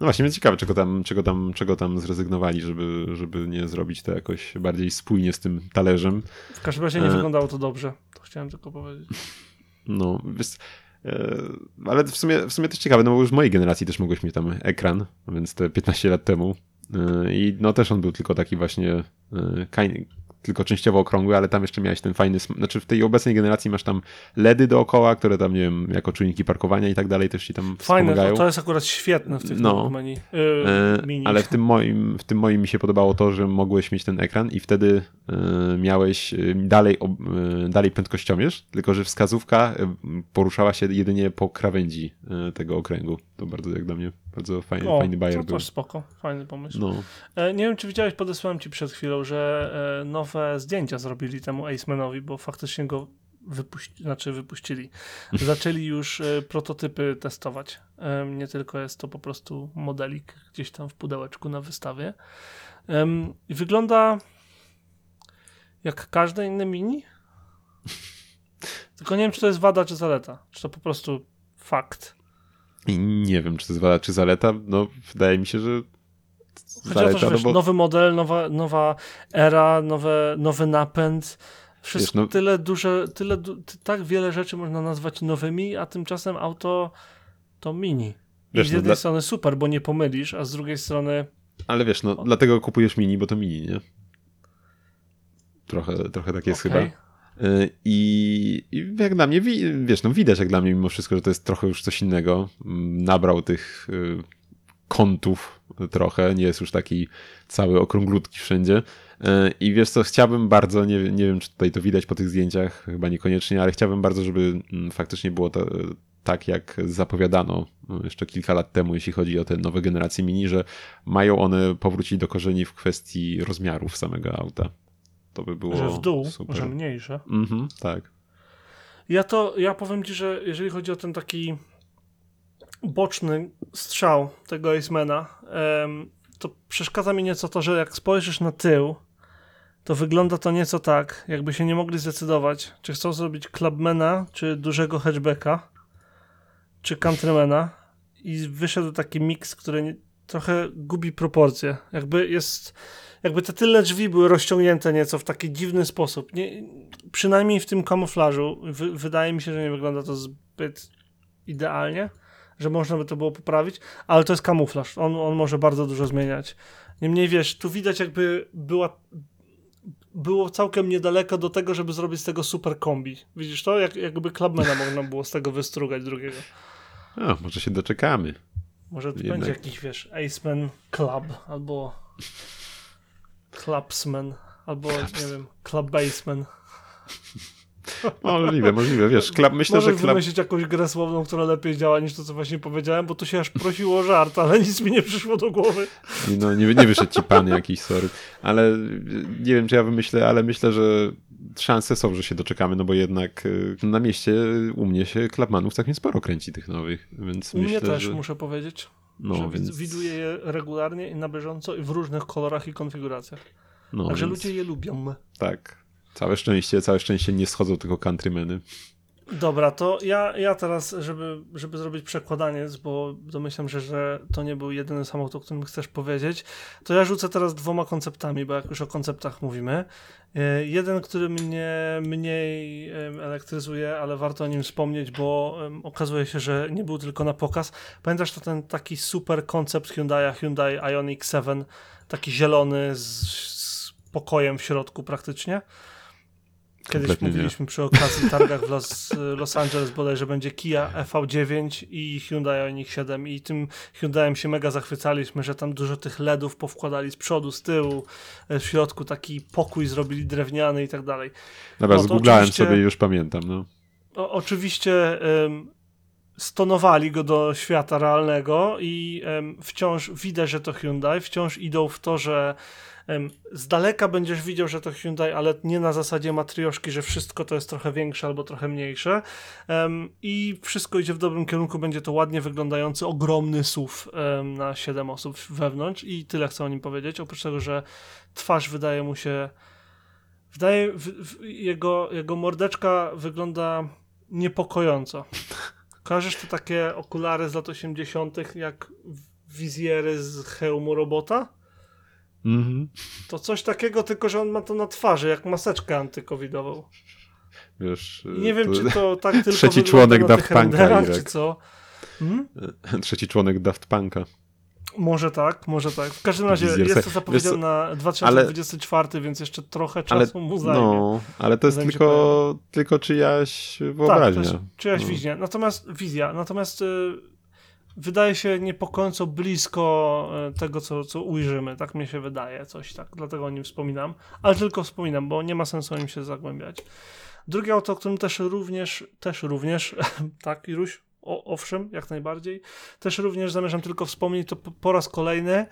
No właśnie, więc ciekawe, czego tam, czego tam, czego tam zrezygnowali, żeby, żeby nie zrobić to jakoś bardziej spójnie z tym talerzem. W każdym razie nie E. wyglądało to dobrze. To chciałem tylko powiedzieć. No, wiesz, e, ale w sumie, w sumie też ciekawe, no bo już w mojej generacji też mogłeś mieć tam ekran, więc te 15 lat temu. E, I no też on był tylko taki właśnie e, tylko częściowo okrągły, ale tam jeszcze miałeś ten fajny, znaczy w tej obecnej generacji masz tam LEDy dookoła, które tam, nie wiem, jako czujniki parkowania i tak dalej też ci tam Fajne, to, to jest akurat świetne w tych No. menu. E, Yy, mini. Ale w tym, moim, w tym moim mi się podobało to, że mogłeś mieć ten ekran i wtedy e, miałeś e, dalej, e, dalej prędkościomierz, tylko że wskazówka e, poruszała się jedynie po krawędzi e, tego okręgu. To bardzo jak dla mnie, bardzo fajny, O, fajny bajer to był. też spoko, fajny pomysł. No, E, nie wiem, czy widziałeś, podesłałem ci przed chwilą, że e, nowe zdjęcia zrobili temu Acemanowi, bo faktycznie go wypuści, znaczy wypuścili. Zaczęli już e, prototypy testować. Nie tylko jest to po prostu modelik gdzieś tam w pudełeczku na wystawie. I wygląda jak każde inne mini. Tylko nie wiem, czy to jest wada, czy zaleta. Czy to po prostu fakt. I nie wiem, czy to jest wada, czy zaleta. No, wydaje mi się, że Chodzi o to, zaleta, że no wiesz, bo nowy model, nowa, nowa era, nowe, nowy napęd. Wszystko Wiesz, no- tyle duże, tyle, tak wiele rzeczy można nazwać nowymi, a tymczasem auto to mini. I Wiesz, z no jednej dla- strony super, bo nie pomylisz, a z drugiej strony Ale wiesz, no, dlatego kupujesz mini, bo to mini, nie? Trochę, trochę tak jest okej. chyba. Y, I, I jak dla mnie, wi- wiesz, no widać jak dla mnie mimo wszystko, że to jest trochę już coś innego. Mm, Nabrał tych y, kątów trochę, nie jest już taki cały okrąglutki wszędzie. Y, I wiesz co, chciałbym bardzo, nie, nie wiem czy tutaj to widać po tych zdjęciach, chyba niekoniecznie, ale chciałbym bardzo, żeby mm, faktycznie było to tak jak zapowiadano jeszcze kilka lat temu, jeśli chodzi o te nowe generacje mini, że mają one powrócić do korzeni w kwestii rozmiarów samego auta. To by było Że w dół, super. że mniejsze. Mhm, tak. Ja to, ja powiem ci, że jeżeli chodzi o ten taki boczny strzał tego Acemana, em, to przeszkadza mi nieco to, że jak spojrzysz na tył, to wygląda to nieco tak, jakby się nie mogli zdecydować, czy chcą zrobić Clubmana, czy dużego hatchbacka, czy Countrymana i wyszedł taki miks, który nie, trochę gubi proporcje. Jakby jest, jakby te tylne drzwi były rozciągnięte nieco w taki dziwny sposób. Nie, przynajmniej w tym kamuflażu wy, wydaje mi się, że nie wygląda to zbyt idealnie, że można by to było poprawić, ale to jest kamuflaż. On, on może bardzo dużo zmieniać. Niemniej wiesz, tu widać jakby była było całkiem niedaleko do tego, żeby zrobić z tego super kombi. Widzisz to? Jak, jakby Clubmana można było z tego wystrugać drugiego. O, może się doczekamy. Może to Jednak. będzie jakiś, wiesz, Aceman Club, albo Clubsman, albo, nie wiem, Club Baseman. Możliwe, możliwe. Wiesz, klap, myślę, Możesz że klap, wymyślić jakąś grę słowną, która lepiej działa niż to, co właśnie powiedziałem, bo tu się aż prosiło o żart, ale nic mi nie przyszło do głowy. no, nie, nie wyszedł ci pan jakiś, sorry. Ale y, nie wiem, czy ja wymyślę, ale myślę, że szanse są, że się doczekamy, no bo jednak y, na mieście u mnie się klapmanów całkiem sporo kręci tych nowych, więc U myślę, mnie też, że... muszę powiedzieć, No, że więc... widuję je regularnie i na bieżąco i w różnych kolorach i konfiguracjach. No, Także więc, ludzie je lubią. Tak. Całe szczęście, całe szczęście nie schodzą tylko countrymeny. Dobra, to ja, ja teraz, żeby, żeby zrobić przekładaniec, bo domyślam się, że to nie był jedyny samochód, o którym chcesz powiedzieć, to ja rzucę teraz dwoma konceptami, bo jak już o konceptach mówimy. E, Jeden, który mnie mniej elektryzuje, ale warto o nim wspomnieć, bo okazuje się, że nie był tylko na pokaz. Pamiętasz to ten taki super koncept Hyundai, Hyundai Ioniq 7, taki zielony z, z pokojem w środku praktycznie? Kiedyś Kompletnie nie. mówiliśmy przy okazji targach w Los, Los Angeles bodaj, że będzie Kia EV9 i Hyundai Ioniq 7 i tym Hyundaiem się mega zachwycaliśmy, że tam dużo tych LEDów powkładali z przodu, z tyłu, e, w środku taki pokój zrobili drewniany i tak dalej. Dobra, No zgooglałem sobie i już pamiętam, no. O, oczywiście stonowali go do świata realnego i wciąż widać, że to Hyundai, wciąż idą w to, że z daleka będziesz widział, że to Hyundai, ale nie na zasadzie matrioszki, że wszystko to jest trochę większe albo trochę mniejsze i wszystko idzie w dobrym kierunku, będzie to ładnie wyglądający, ogromny SUV na 7 osób wewnątrz i tyle chcę o nim powiedzieć, oprócz tego, że twarz wydaje mu się wydaje, jego, jego mordeczka wygląda niepokojąco. Kojarzysz te takie okulary z lat 80., jak wizjery z hełmu robota? Mhm. To coś takiego, tylko że on ma to na twarzy, jak maseczkę antykowidową. Wiesz, I nie wiem, to- czy to tak tylko Trzeci członek na Daft Punka, czy co. Hmm? Trzeci członek Daft Punka. Może tak, może tak. W każdym razie Wizjer jest to zapowiedziane wiesz na 2024, więc jeszcze trochę Ale, czasu mu zajmie. no, ale to jest tylko, tylko czyjaś Tak, wyobraźnia. to jest czyjaś No. wizja. Natomiast wizja, natomiast y, wydaje się niepokojąco blisko y, tego, co, co ujrzymy. Tak mi się wydaje, coś tak. Dlatego o nim wspominam. Ale tylko wspominam, bo nie ma sensu o nim się zagłębiać. Drugie auto, o którym też również, też również, tak, Iruś, o, owszem, jak najbardziej. Też również zamierzam tylko wspomnieć to po, raz kolejny,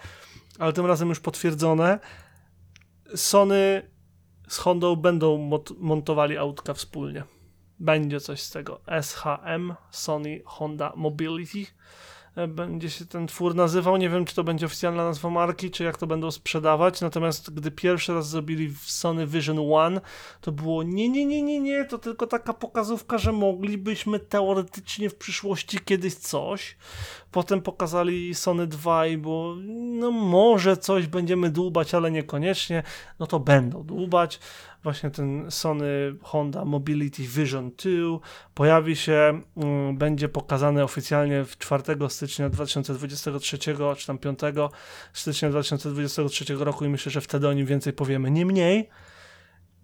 ale tym razem już potwierdzone. Sony z Hondą będą montowali autka wspólnie. Będzie coś z tego. SHM, Sony Honda Mobility e, będzie się ten twór nazywał. Nie wiem, czy to będzie oficjalna nazwa marki, czy jak to będą sprzedawać. Natomiast gdy pierwszy raz zrobili w Sony Vision One, to było nie, nie, nie, nie, nie, to tylko taka pokazówka, że moglibyśmy teoretycznie w przyszłości kiedyś coś. Potem pokazali Sony 2 i było, no może coś będziemy dłubać, ale niekoniecznie. No to będą dłubać. Właśnie ten Sony Honda Mobility Vision 2 pojawi się, mm, będzie pokazany oficjalnie w 4 stycznia 2023, czy tam 5 stycznia 2023 roku i myślę, że wtedy o nim więcej powiemy. Niemniej,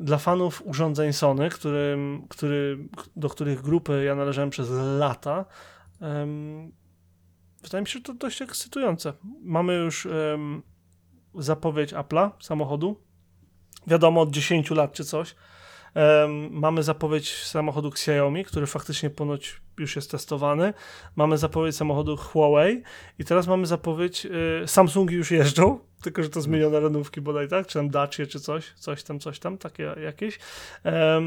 dla fanów urządzeń Sony, którym, który, do których grupy ja należałem przez lata, wydaje mi się, że to dość ekscytujące. Mamy już em, zapowiedź Apple'a samochodu. Wiadomo, od 10 lat czy coś. Em, mamy zapowiedź samochodu Xiaomi, który faktycznie ponoć już jest testowany. Mamy zapowiedź samochodu Huawei i teraz mamy zapowiedź, y, Samsungi już jeżdżą, tylko że to zmienione renówki bodaj, tak? Czy tam Dacia, czy coś, coś tam, coś tam, takie jakieś. Em,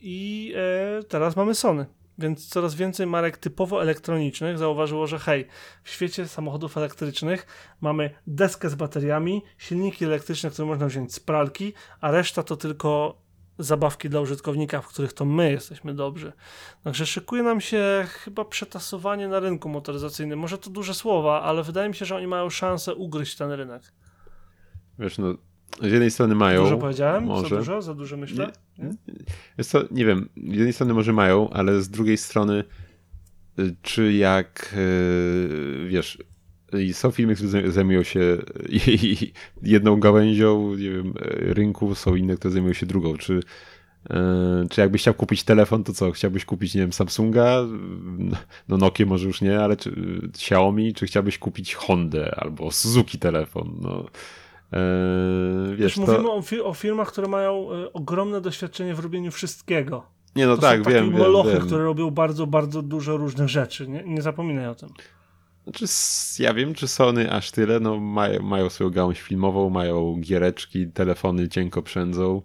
I e, teraz mamy Sony. Więc coraz więcej marek typowo elektronicznych zauważyło, że hej, w świecie samochodów elektrycznych mamy deskę z bateriami, silniki elektryczne, które można wziąć z pralki, a reszta to tylko zabawki dla użytkownika, w których to my jesteśmy dobrzy. Także szykuje nam się chyba przetasowanie na rynku motoryzacyjnym. Może to duże słowa, ale wydaje mi się, że oni mają szansę ugryźć ten rynek. Wiesz, no, z jednej strony mają. Dużo powiedziałem? Może. Za dużo? Za dużo myślę? Nie? Wiesz co, nie wiem, z jednej strony może mają, ale z drugiej strony, y, czy jak, y, wiesz, są firmy, które zaj- zajmują się jedną gałęzią nie wiem, y, rynku, są inne, które zajmują się drugą. Czy, czy jakbyś chciał kupić telefon, to co? Chciałbyś kupić, nie wiem, Samsunga, no Nokia może już nie, ale czy, Xiaomi, czy chciałbyś kupić Hondę albo Suzuki telefon? No, y, Wiesz, to... mówimy o, fi- o firmach, które mają y, ogromne doświadczenie w robieniu wszystkiego. Nie, no To tak, są takie wiem, molochy, wiem. które robią bardzo, bardzo dużo różnych rzeczy. Nie, nie zapominaj o tym. Znaczy, ja wiem, czy Sony aż tyle, no mają, mają swoją gałąź filmową, mają giereczki, telefony cienko przędzą.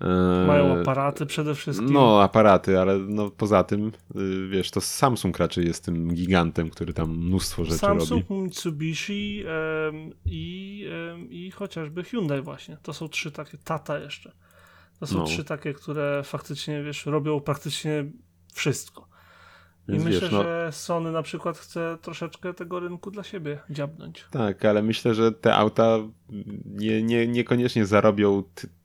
Eee, Mają aparaty przede wszystkim. No, aparaty, ale no, poza tym, y, wiesz, to Samsung raczej jest tym gigantem, który tam mnóstwo rzeczy Samsung, robi. Mitsubishi em, i, em, i chociażby Hyundai właśnie. To są trzy takie, Tata jeszcze. To są No. trzy takie, które faktycznie, wiesz, robią praktycznie wszystko. I Więc myślę, wiesz, no, że Sony na przykład chce troszeczkę tego rynku dla siebie dziabnąć. Tak, ale myślę, że te auta nie, nie, niekoniecznie zarobią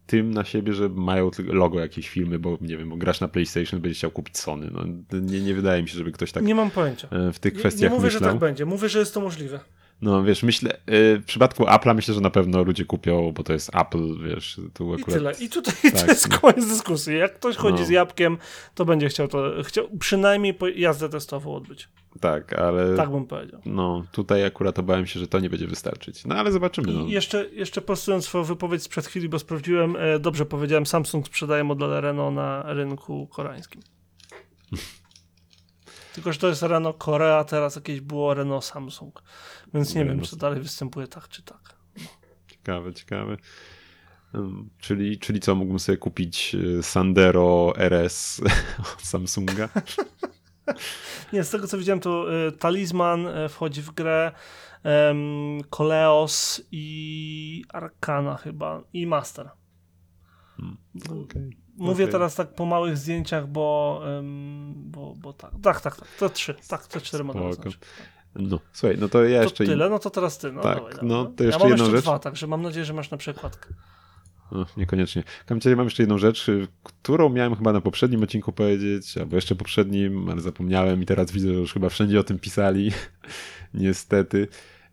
tym na siebie, że mają logo jakiejś firmy, bo nie wiem, bo grasz na PlayStation, będzie chciał kupić Sony. No, nie, nie wydaje mi się, żeby ktoś tak Nie mam pojęcia. e, w tych Nie, kwestiach nie mówię, że myślał. tak będzie. Mówię, że jest to możliwe. No wiesz, myślę, y, w przypadku Apple'a myślę, że na pewno ludzie kupią, bo to jest Apple, wiesz, tu I akurat... tyle. I tutaj Tak, to jest no. koniec dyskusji. Jak ktoś chodzi No. z jabłkiem, to będzie chciał to, chciał przynajmniej jazdę testową odbyć. Tak, ale Tak bym powiedział. no tutaj akurat obawiam się, że to nie będzie wystarczyć. No ale zobaczymy. No. I jeszcze, jeszcze prostując swoją wypowiedź sprzed chwili, bo sprawdziłem, e, dobrze powiedziałem, Samsung sprzedaje modele Renault na rynku koreańskim. Tylko, że to jest Renault Korea, teraz jakieś było Renault Samsung. Więc nie wiem, Renault. czy dalej występuje tak, czy tak. Ciekawe, ciekawe. Czyli, czyli co, mógłbym sobie kupić y, Sandero RS od Samsunga? Nie, z tego co widziałem, to y, Talisman y, wchodzi w grę, Koleos i Arkana chyba, i Master. Okay. Mówię Okej. teraz tak po małych zdjęciach, bo, bo, bo tak, tak, tak, tak, to trzy, tak, to cztery modele znaczy. No, słuchaj, no to ja To jeszcze... tyle, no to teraz ty, no Tak, dawaj, no, to jeszcze ja mam jeszcze rzecz. dwa, także mam nadzieję, że masz na przykładkę. Niekoniecznie. Kamcie, mam jeszcze jedną rzecz, y, którą miałem chyba na poprzednim odcinku powiedzieć, albo jeszcze poprzednim, ale zapomniałem i teraz widzę, że już chyba wszędzie o tym pisali. Niestety.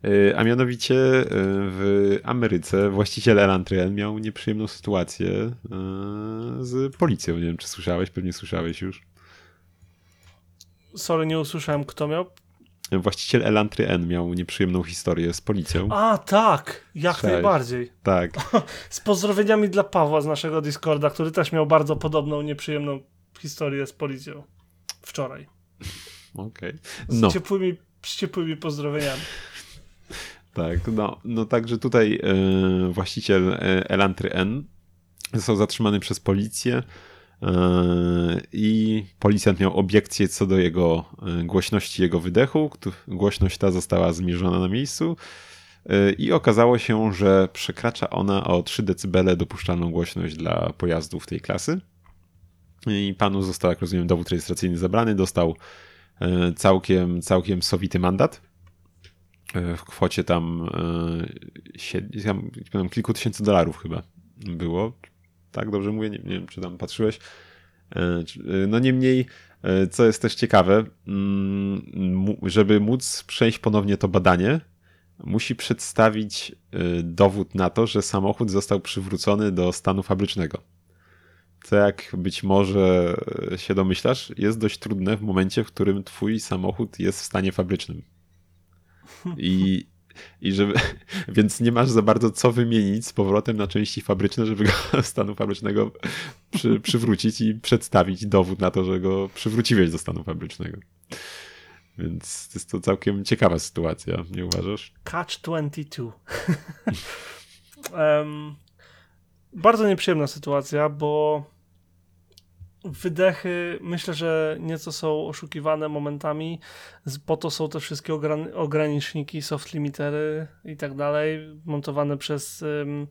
Y, A mianowicie y, w Ameryce właściciel Elantriel miał nieprzyjemną sytuację z policją. Nie wiem, czy słyszałeś, pewnie słyszałeś już. Sorry, nie usłyszałem, kto miał. Właściciel Elantry N miał nieprzyjemną historię z policją. A, tak, jak najbardziej. Tak. Z pozdrowieniami dla Pawła z naszego Discorda, który też miał bardzo podobną, nieprzyjemną historię z policją. Wczoraj. okej. Z, No. ciepłymi, z ciepłymi pozdrowieniami. Tak, no, no także tutaj e, właściciel e, Elantry N został zatrzymany przez policję i policjant miał obiekcję co do jego e, głośności jego wydechu. Głośność ta została zmierzona na miejscu e, i okazało się, że przekracza ona o 3 dB dopuszczalną głośność dla pojazdów tej klasy. I panu został, jak rozumiem, dowód rejestracyjny zabrany, dostał e, całkiem, całkiem sowity mandat e, w kwocie e, tam, tam kilku tysięcy dolarów chyba było. Tak, dobrze mówię? Nie, nie wiem, czy tam patrzyłeś. E, e, No niemniej, e, co jest też ciekawe, mm, żeby móc przejść ponownie to badanie, musi przedstawić dowód na to, że samochód został przywrócony do stanu fabrycznego. Co jak być może się domyślasz, jest dość trudne w momencie, w którym twój samochód jest w stanie fabrycznym. I, i żeby, więc nie masz za bardzo co wymienić z powrotem na części fabryczne, żeby go stanu fabrycznego przy, przywrócić i przedstawić dowód na to, że go przywróciłeś do stanu fabrycznego. Więc jest to całkiem ciekawa sytuacja, nie uważasz? Catch 22. Em, bardzo nieprzyjemna sytuacja, bo wydechy myślę, że nieco są oszukiwane momentami. Po to są te wszystkie ogran- ograniczniki, soft limitery i tak dalej, montowane przez, em,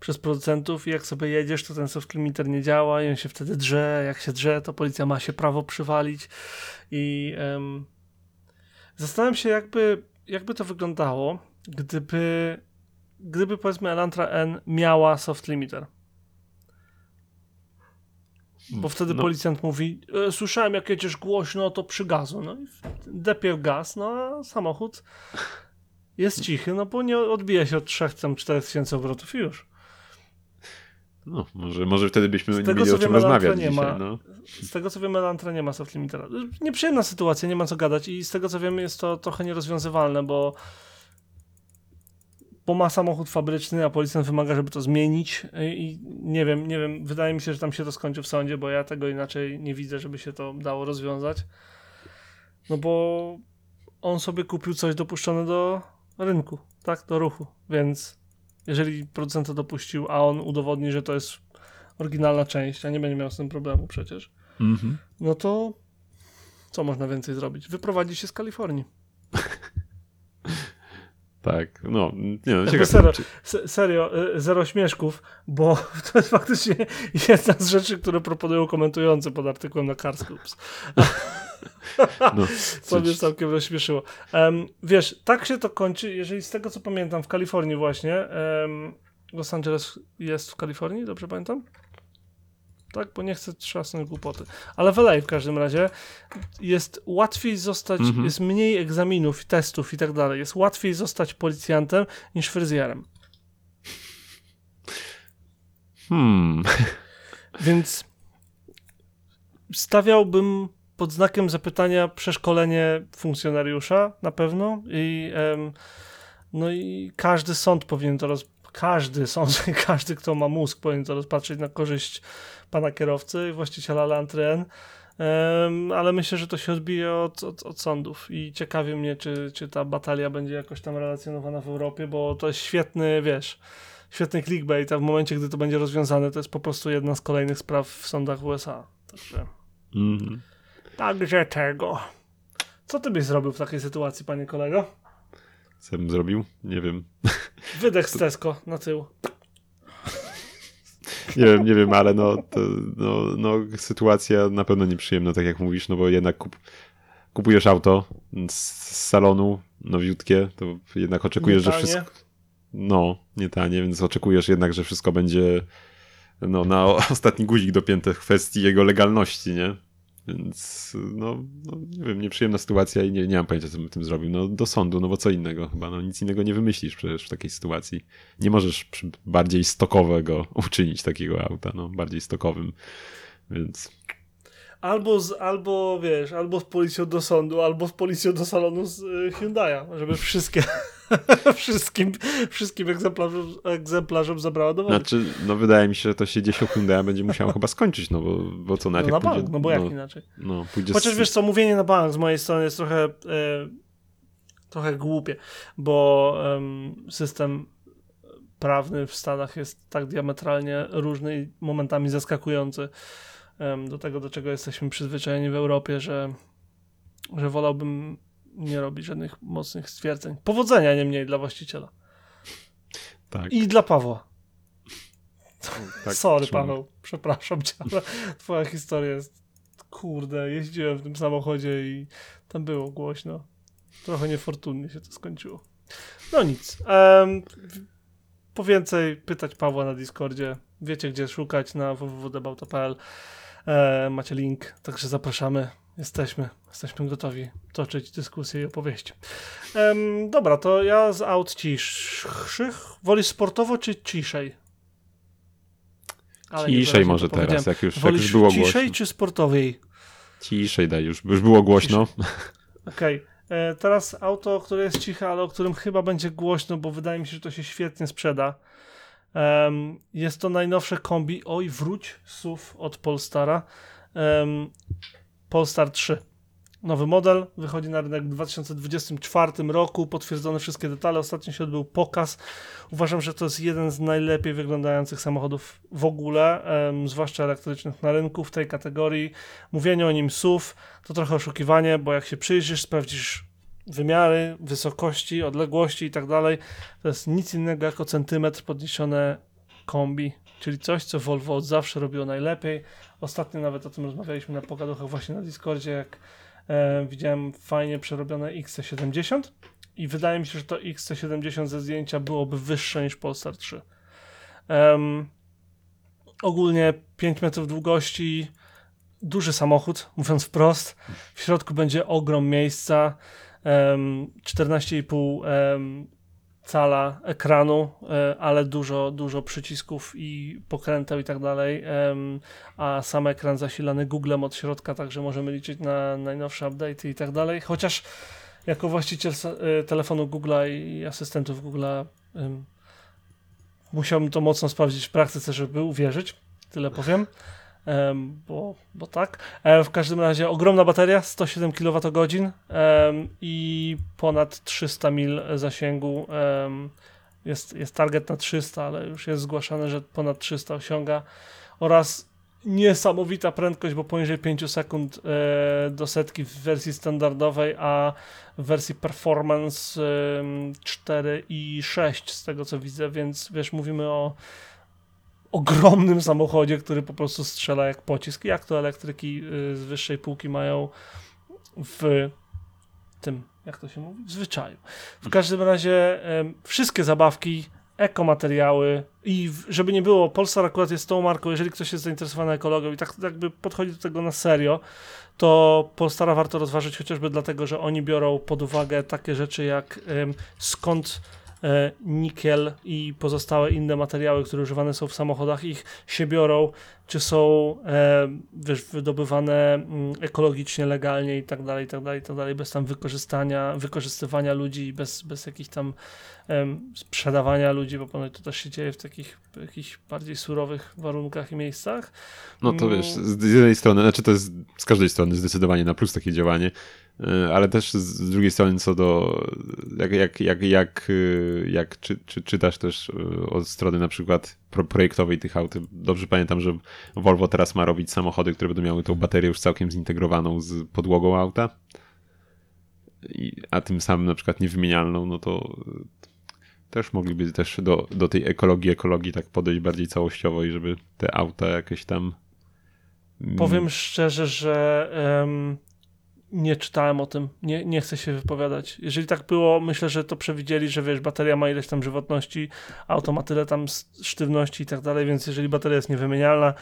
przez producentów. I jak sobie jedziesz, to ten soft limiter nie działa i on się wtedy drze. Jak się drze, to policja ma się prawo przywalić. I em, zastanawiam się, jakby, jakby to wyglądało, gdyby, gdyby powiedzmy Elantra N miała soft limiter. Bo wtedy No. policjant mówi, e, słyszałem jak jedziesz głośno, to przy gazu. No i depie w gaz, no a samochód jest cichy, no bo nie odbija się od 3 tam 4 tysięcy obrotów i już. No, może, może wtedy byśmy Z nie tego, mieli o czym rozmawiać nie dzisiaj. ma. No. Z tego co wiem, Elantra nie ma soft limitera. Nieprzyjemna sytuacja, nie ma co gadać i z tego co wiem jest to trochę nierozwiązywalne, bo bo ma samochód fabryczny, a policjant wymaga, żeby to zmienić i nie wiem, nie wiem, wydaje mi się, że tam się to skończy w sądzie, bo ja tego inaczej nie widzę, żeby się to dało rozwiązać. No bo on sobie kupił coś dopuszczone do rynku, tak, do ruchu, więc jeżeli producent to dopuścił, a on udowodni, że to jest oryginalna część, a nie będzie miał z tym problemu przecież, Mhm. no to co można więcej zrobić? Wyprowadzić się z Kalifornii. Tak, no, nie no, ciekawe. serio, serio, y, zero śmieszków, bo to jest faktycznie jedna z rzeczy, które proponują komentujący pod artykułem na Cars Clubs. No, Co mnie całkiem rozśmieszyło. Em, wiesz, tak się to kończy, jeżeli z tego co pamiętam, w Kalifornii właśnie, em, Los Angeles jest w Kalifornii, dobrze pamiętam? Tak, bo nie chcę trzasnąć głupoty. Ale w LA w każdym razie jest łatwiej zostać, Mhm. jest mniej egzaminów, testów i tak dalej. Jest łatwiej zostać policjantem niż fryzjerem. Hmm. Więc stawiałbym pod znakiem zapytania przeszkolenie funkcjonariusza na pewno i em, no i każdy sąd powinien to roz... każdy sąd, każdy kto ma mózg powinien to rozpatrzeć na korzyść pana kierowcy i właściciela Lantren. Ale myślę, że to się odbije od, od, od sądów i ciekawi mnie, czy, czy ta batalia będzie jakoś tam relacjonowana w Europie, bo to jest świetny, wiesz, świetny clickbait, a w momencie, gdy to będzie rozwiązane, to jest po prostu jedna z kolejnych spraw w sądach USA. Także, Mhm. także tego. Co ty byś zrobił w takiej sytuacji, panie kolego? Co bym zrobił? Nie wiem. Wydech z Tesco na tył. Nie wiem, nie wiem, ale no, to, no, no sytuacja na pewno nieprzyjemna, tak jak mówisz, no bo jednak kup, kupujesz auto z, z salonu, nowiutkie, to jednak oczekujesz, że Nietanie. wszystko... No, nie tanie, więc oczekujesz jednak, że wszystko będzie no, na ostatni guzik dopięte w kwestii jego legalności, nie? Więc no, no nie wiem, nieprzyjemna sytuacja i nie, nie mam pojęcia, co bym tym zrobił. No do sądu, no bo co innego chyba, no nic innego nie wymyślisz przecież w takiej sytuacji. Nie możesz bardziej stokowego uczynić takiego auta, no bardziej stokowym, więc Albo, z, albo wiesz, albo z policją do sądu, albo z policją do salonu z y, Hyundai'a, żeby wszystkie, wszystkim, wszystkim egzemplarzom, egzemplarzom zabrała dowody. Znaczy, no wydaje mi się, że to się gdzieś Hyundai będzie musiało chyba skończyć, no bo, bo co, nawet no na pójdzie... bank, no bo jak no, inaczej. no, pójdzie Chociaż z... wiesz co, mówienie na bank z mojej strony jest trochę, e, trochę głupie, bo em, system prawny w Stanach jest tak diametralnie różny i momentami zaskakujący em, do tego, do czego jesteśmy przyzwyczajeni w Europie, że, że wolałbym nie robić żadnych mocnych stwierdzeń. Powodzenia niemniej dla właściciela. Tak, I dla Pawła. tak, Sorry, trzymam. Paweł, przepraszam cię, ale twoja historia jest. Kurde, jeździłem w tym samochodzie i tam było głośno. Trochę niefortunnie się to skończyło. No nic. w- po więcej pytać Pawła na Discordzie. Wiecie, gdzie szukać na www.debauto.pl. E, macie link, także zapraszamy. Jesteśmy, jesteśmy gotowi toczyć dyskusje i opowieści. Em, dobra, to ja z aut ciszych. Wolisz sportowo czy ciszej? Ale Ciszej może teraz, jak już, jak już było ciszej głośno. czy sportowej? Ciszej daj, już, już było głośno. Okej. E, Teraz auto, które jest ciche, ale o którym chyba będzie głośno, bo wydaje mi się, że to się świetnie sprzeda. Em, jest to najnowsze kombi. Oj, wróć SUV od Polstara. Um, Polestar 3. Nowy model wychodzi na rynek w 2024 roku. Potwierdzone wszystkie detale. Ostatnio się odbył pokaz. Uważam, że to jest jeden z najlepiej wyglądających samochodów w ogóle, em, zwłaszcza elektrycznych na rynku w tej kategorii. Mówienie o nim SUV to trochę oszukiwanie, bo jak się przyjrzysz, sprawdzisz wymiary, wysokości, odległości i tak dalej, to jest nic innego jako centymetr podniesione kombi, czyli coś, co Volvo od zawsze robiło najlepiej. Ostatnio nawet o tym rozmawialiśmy na pogaduchach właśnie na Discordzie, jak e, widziałem fajnie przerobione XC70 i wydaje mi się, że to XC70 ze zdjęcia byłoby wyższe niż Polestar 3. Em, ogólnie 5 metrów długości, duży samochód, mówiąc wprost. W środku będzie ogrom miejsca, em, 4,5 em, cala ekranu, e, ale dużo, dużo przycisków i pokręteł i tak dalej, a sam ekran zasilany Googlem od środka, także możemy liczyć na najnowsze update'y i tak dalej, chociaż jako właściciel e, telefonu Google'a i asystentów Google'a musiałbym to mocno sprawdzić w praktyce, żeby uwierzyć, tyle powiem. Bo, bo tak. E, w każdym razie ogromna bateria, 107 kWh i ponad 300 mil zasięgu. Jest, jest target na 300, ale już jest zgłaszane, że ponad 300 osiąga. Oraz niesamowita prędkość, bo poniżej 5 sekund e, do setki w wersji standardowej, a w wersji performance em, 4 i 6 z tego co widzę, więc wiesz, mówimy o ogromnym samochodzie, który po prostu strzela jak pocisk. Jak to elektryki y, z wyższej półki mają w tym, jak to się mówi, w zwyczaju. W każdym razie wszystkie zabawki, ekomateriały i żeby nie było, Polsar akurat jest tą marką, jeżeli ktoś jest zainteresowany ekologią i tak jakby podchodzi do tego na serio, to Polstara warto rozważyć chociażby dlatego, że oni biorą pod uwagę takie rzeczy jak skąd nikiel i pozostałe inne materiały, które używane są w samochodach, ich się biorą, czy są e, wiesz, wydobywane mm, ekologicznie, legalnie i tak dalej, i tak dalej, i tak dalej, bez tam wykorzystania, wykorzystywania ludzi bez, bez jakichś tam sprzedawania ludzi, bo ponoć to też się dzieje w takich jakichś bardziej surowych warunkach i miejscach. No to Mm. wiesz, z jednej strony, znaczy to jest z każdej strony zdecydowanie na plus takie działanie, ale też z drugiej strony co do, jak, jak, jak, jak, y, jak czy, czy, czytasz też y, od strony na przykład pro, projektowej tych aut, dobrze pamiętam, że Volvo teraz ma robić samochody, które będą miały tą baterię już całkiem zintegrowaną z podłogą auta, a tym samym na przykład niewymienialną, no to też mogliby też do, do tej ekologii, ekologii tak podejść bardziej całościowo i żeby te auta jakieś tam mm, Powiem szczerze, że em, nie czytałem o tym, nie, nie chcę się wypowiadać. Jeżeli tak było, myślę, że to przewidzieli, że wiesz, bateria ma ileś tam żywotności, auto ma tyle tam sztywności i tak dalej, więc jeżeli bateria jest niewymienialna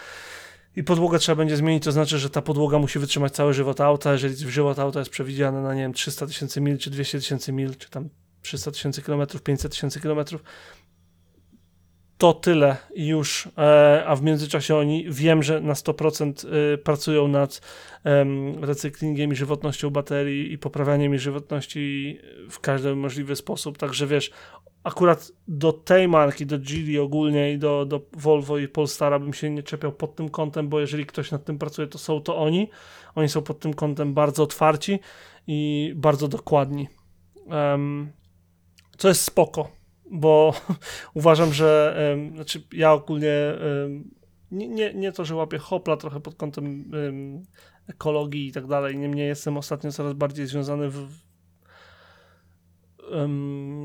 i podłogę trzeba będzie zmienić, to znaczy, że ta podłoga musi wytrzymać cały żywot auta. Jeżeli żywot auta jest przewidziany na, nie wiem, 300 tysięcy mil, czy 200 tysięcy mil, czy tam 300 tysięcy kilometrów, 500 tysięcy kilometrów, to tyle już, e, a w międzyczasie oni wiem, że na 100% e, pracują nad em, recyklingiem i żywotnością baterii i poprawianiem jej żywotności w każdy możliwy sposób. Także wiesz, akurat do tej marki, do Geely ogólnie i do, do Volvo i Polestara bym się nie czepiał pod tym kątem, bo jeżeli ktoś nad tym pracuje, to są to oni. Oni są pod tym kątem bardzo otwarci i bardzo dokładni. Um, co jest spoko, bo uważam, że znaczy ja ogólnie nie, nie, nie to, że łapię hopla trochę pod kątem ekologii i tak dalej, niemniej jestem ostatnio coraz bardziej związany w,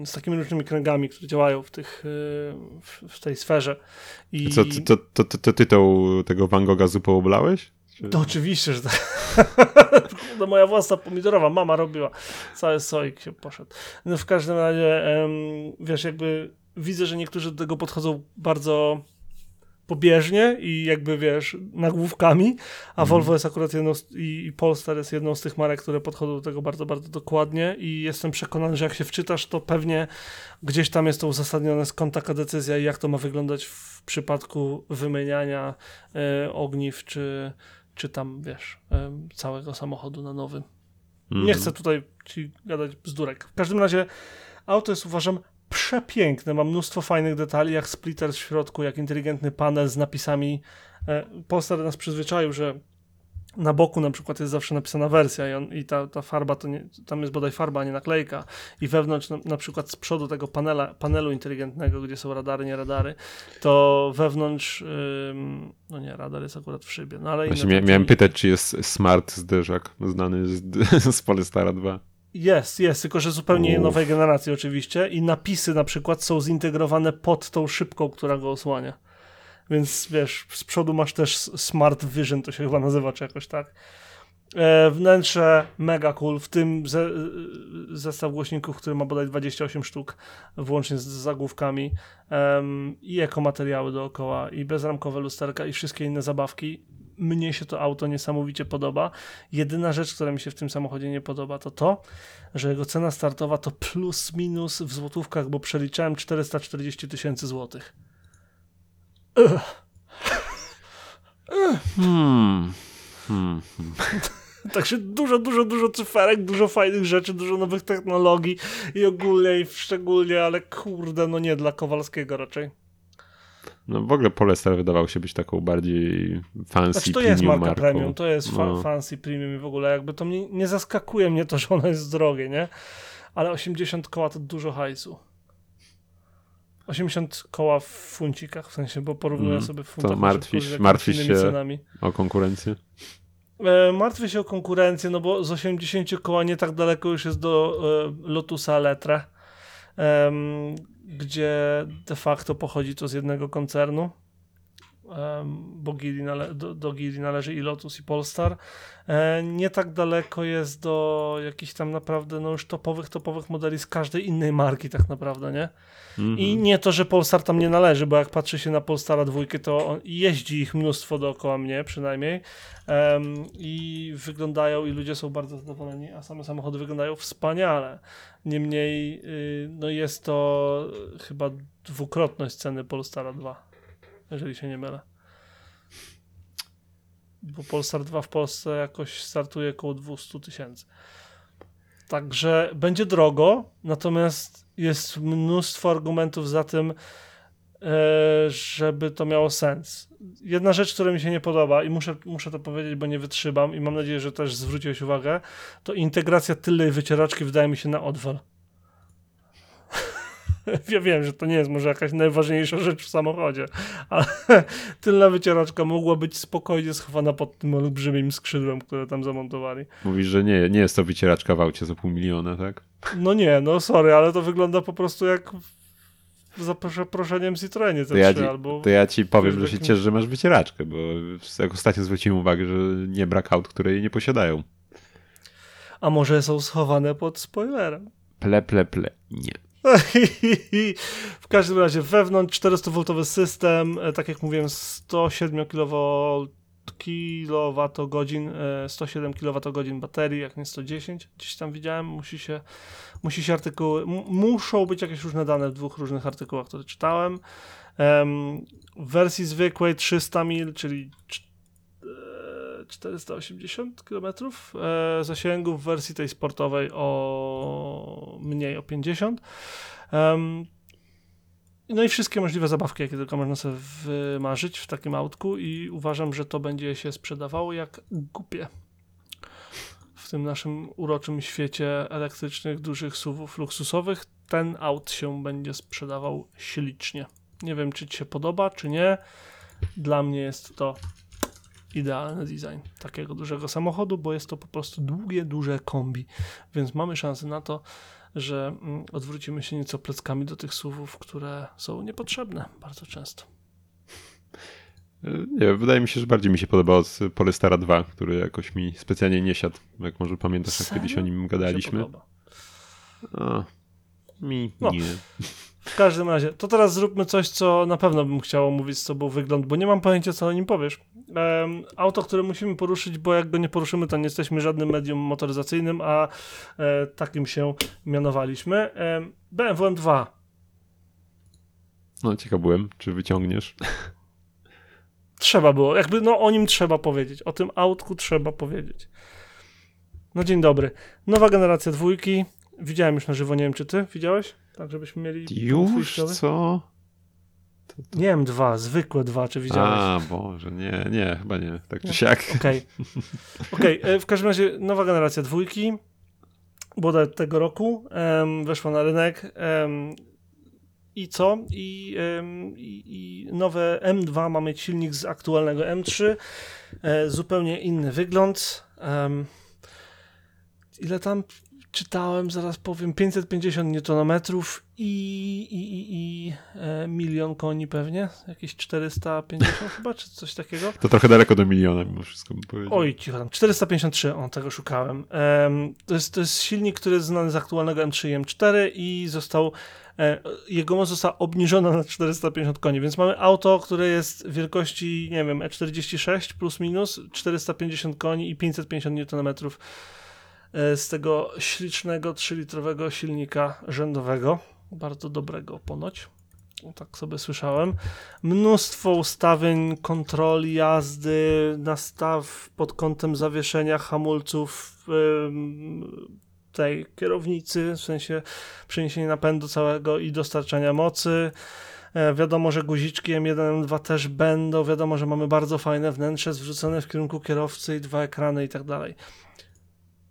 z takimi różnymi kręgami, które działają w, tych, e, w, tej sferze. I... Co, to, to, to, to tytuł tego Van Gogha zupą oblałeś? To oczywiście, że tak. to moja własna pomidorowa mama robiła. Cały soik się poszedł. No w każdym razie, wiesz, jakby widzę, że niektórzy do tego podchodzą bardzo pobieżnie i jakby wiesz, nagłówkami, a mm. Volvo jest akurat jedną z, i, i Polestar jest jedną z tych marek, które podchodzą do tego bardzo, bardzo dokładnie i jestem przekonany, że jak się wczytasz, to pewnie gdzieś tam jest to uzasadnione skąd taka decyzja i jak to ma wyglądać w przypadku wymieniania e, ogniw czy, czy tam, wiesz, całego samochodu na nowym. Mm. Nie chcę tutaj ci gadać bzdurek. W każdym razie auto jest uważam przepiękne, ma mnóstwo fajnych detali, jak splitter w środku, jak inteligentny panel z napisami. E, Polestar nas przyzwyczaił, że na boku na przykład jest zawsze napisana wersja i, on, i ta, ta farba, to nie, tam jest bodaj farba, a nie naklejka i wewnątrz na, na, przykład z przodu tego panela, panelu inteligentnego, gdzie są radary, nie radary, to wewnątrz, ym, no nie, radar jest akurat w szybie, no ale... Właśnie miałem pytać, czy jest smart zderzak znany z, z Polestara 2. Jest, jest, tylko że zupełnie Uf. nowej generacji oczywiście i napisy na przykład są zintegrowane pod tą szybką, która go osłania. Więc wiesz, z przodu masz też Smart Vision, to się chyba nazywa, czy jakoś tak. E, wnętrze mega cool, w tym ze, zestaw głośników, który ma bodaj 28 sztuk, włącznie z zagłówkami i ekomateriały dookoła i bezramkowe lusterka i wszystkie inne zabawki mnie się to auto niesamowicie podoba. Jedyna rzecz, która mi się w tym samochodzie nie podoba, to to, że jego cena startowa to plus minus w złotówkach, bo przeliczałem 440 tysięcy złotych. Hmm. Hmm. Także dużo, dużo, dużo cyferek, dużo fajnych rzeczy, dużo nowych technologii i ogólnie i szczególnie, ale kurde, no nie dla Kowalskiego raczej. No w ogóle Polestar wydawał się być taką bardziej fancy znaczy, to jest marka marką. premium, to jest fa no. fancy premium i w ogóle jakby to mnie nie zaskakuje mnie to, że ono jest drogie, nie? Ale 80 koła to dużo hajsu. 80 koła w funcikach, w sensie, bo porównuję mm, sobie w funtach. To martwisz, martwisz się cenami. o konkurencję? E, martwię się o konkurencję, no bo z 80 koła nie tak daleko już jest do e, Lotusa Letre gdzie de facto pochodzi to z jednego koncernu, bo Gili nale- do, do Gili należy i Lotus i Polestar. E, nie tak daleko jest do jakichś tam naprawdę no już topowych, topowych modeli z każdej innej marki tak naprawdę, nie? Mm -hmm. I nie to, że Polestar tam nie należy, bo jak patrzy się na Polestara dwójkę, to jeździ ich mnóstwo dookoła mnie przynajmniej um, i wyglądają i ludzie są bardzo zadowoleni, a same samochody wyglądają wspaniale. Niemniej yy, no jest to chyba dwukrotność ceny Polestara 2, jeżeli się nie mylę bo Polstar 2 w Polsce jakoś startuje około 200 tysięcy. Także będzie drogo, natomiast jest mnóstwo argumentów za tym, e, żeby to miało sens. Jedna rzecz, która mi się nie podoba i muszę, muszę to powiedzieć, bo nie wytrzymam i mam nadzieję, że też zwróciłeś uwagę, to integracja tylnej wycieraczki wydaje mi się na odwal. Ja wiem, że to nie jest może jakaś najważniejsza rzecz w samochodzie, ale tylna wycieraczka mogła być spokojnie schowana pod tym olbrzymim skrzydłem, które tam zamontowali. Mówisz, że nie, nie jest to wycieraczka w aucie za pół miliona, tak? No nie, no sorry, ale to wygląda po prostu jak za przeproszeniem Citroenie to ja, ci, albo... to ja ci powiem, że się cieszę, że masz wycieraczkę, bo jak ostatnio zwróciłem uwagę, że nie brak aut, które jej nie posiadają. A może są schowane pod spoilerem? Ple, ple, ple. Nie. w każdym razie wewnątrz 400V system, e, tak jak mówiłem 107 kW kilowatogodzin, 107 kWh baterii, jak nie 110, gdzieś tam widziałem, musi się, musi się artykuły, muszą być jakieś różne dane w dwóch różnych artykułach, które czytałem. Em, w wersji zwykłej 300 mil, czyli cz- e, 480 km e, zasięgu, w wersji tej sportowej o mniej, o 50. Em, no i wszystkie możliwe zabawki, jakie tylko można sobie wymarzyć w takim autku i uważam, że to będzie się sprzedawało jak głupie w tym naszym uroczym świecie elektrycznych, dużych SUVów luksusowych. Ten aut się będzie sprzedawał ślicznie. Nie wiem, czy ci się podoba, czy nie. Dla mnie jest to idealny design takiego dużego samochodu, bo jest to po prostu długie, duże kombi, więc mamy szansę na to, że mm, odwrócimy się nieco pleckami do tych SUVów, które są niepotrzebne bardzo często. Nie, wydaje mi się, że bardziej mi się podoba od Polestara 2, który jakoś mi specjalnie nie siadł. Jak może pamiętasz, jak Serio? kiedyś o nim Mi gadaliśmy. podoba. A, mi No. nie. W każdym razie, to teraz zróbmy coś, co na pewno bym chciał omówić z tobą wygląd, bo nie mam pojęcia, co o nim powiesz. Em, auto, które musimy poruszyć, bo jak go nie poruszymy, to nie jesteśmy żadnym medium motoryzacyjnym, a e, takim się mianowaliśmy. Em, BMW M2. No, ciekaw byłem, czy wyciągniesz. Trzeba było, jakby no o nim trzeba powiedzieć, o tym autku trzeba powiedzieć. No dzień dobry. Nowa generacja dwójki. Widziałem już na żywo, nie wiem czy ty widziałeś? Tak, żebyśmy mieli Już? Co? Nie wiem, dwa, zwykłe dwa, czy widziałeś? A, Boże, nie, nie, chyba nie. Tak czy Nie. siak. Okej. Okej, e, w każdim razie nowa generacja dwójki, bodaj tego roku, em, weszła na rynek. em, I co? I, em, i, I nowe M2 ma mieć silnik z aktualnego M3. E, zupełnie inny wygląd. Ile tam czytałem, zaraz powiem, 550 Nm i, i, i, i e, milion koni pewnie, jakieś 450 chyba, czy coś takiego. To trochę daleko do miliona mimo wszystko bym powiedział. Oj, cicho tam. 453, o tego szukałem. Em, to, jest, to jest silnik, który jest znany z aktualnego M3 i M4 i został, e, jego moc została obniżona na 450 koni, więc mamy auto, które jest wielkości, nie wiem, E46 plus minus, 450 koni i 550 Nm e, z tego ślicznego 3-litrowego silnika rzędowego, bardzo dobrego ponoć. Tak sobie słyszałem. Mnóstwo ustawień, kontroli jazdy, nastaw pod kątem zawieszenia hamulców tej kierownicy, w sensie przeniesienia napędu całego i dostarczania mocy. E, wiadomo, że guziczki M1, M2 też będą. Wiadomo, że mamy bardzo fajne wnętrze zwrócone w kierunku kierowcy i dwa ekrany i tak dalej.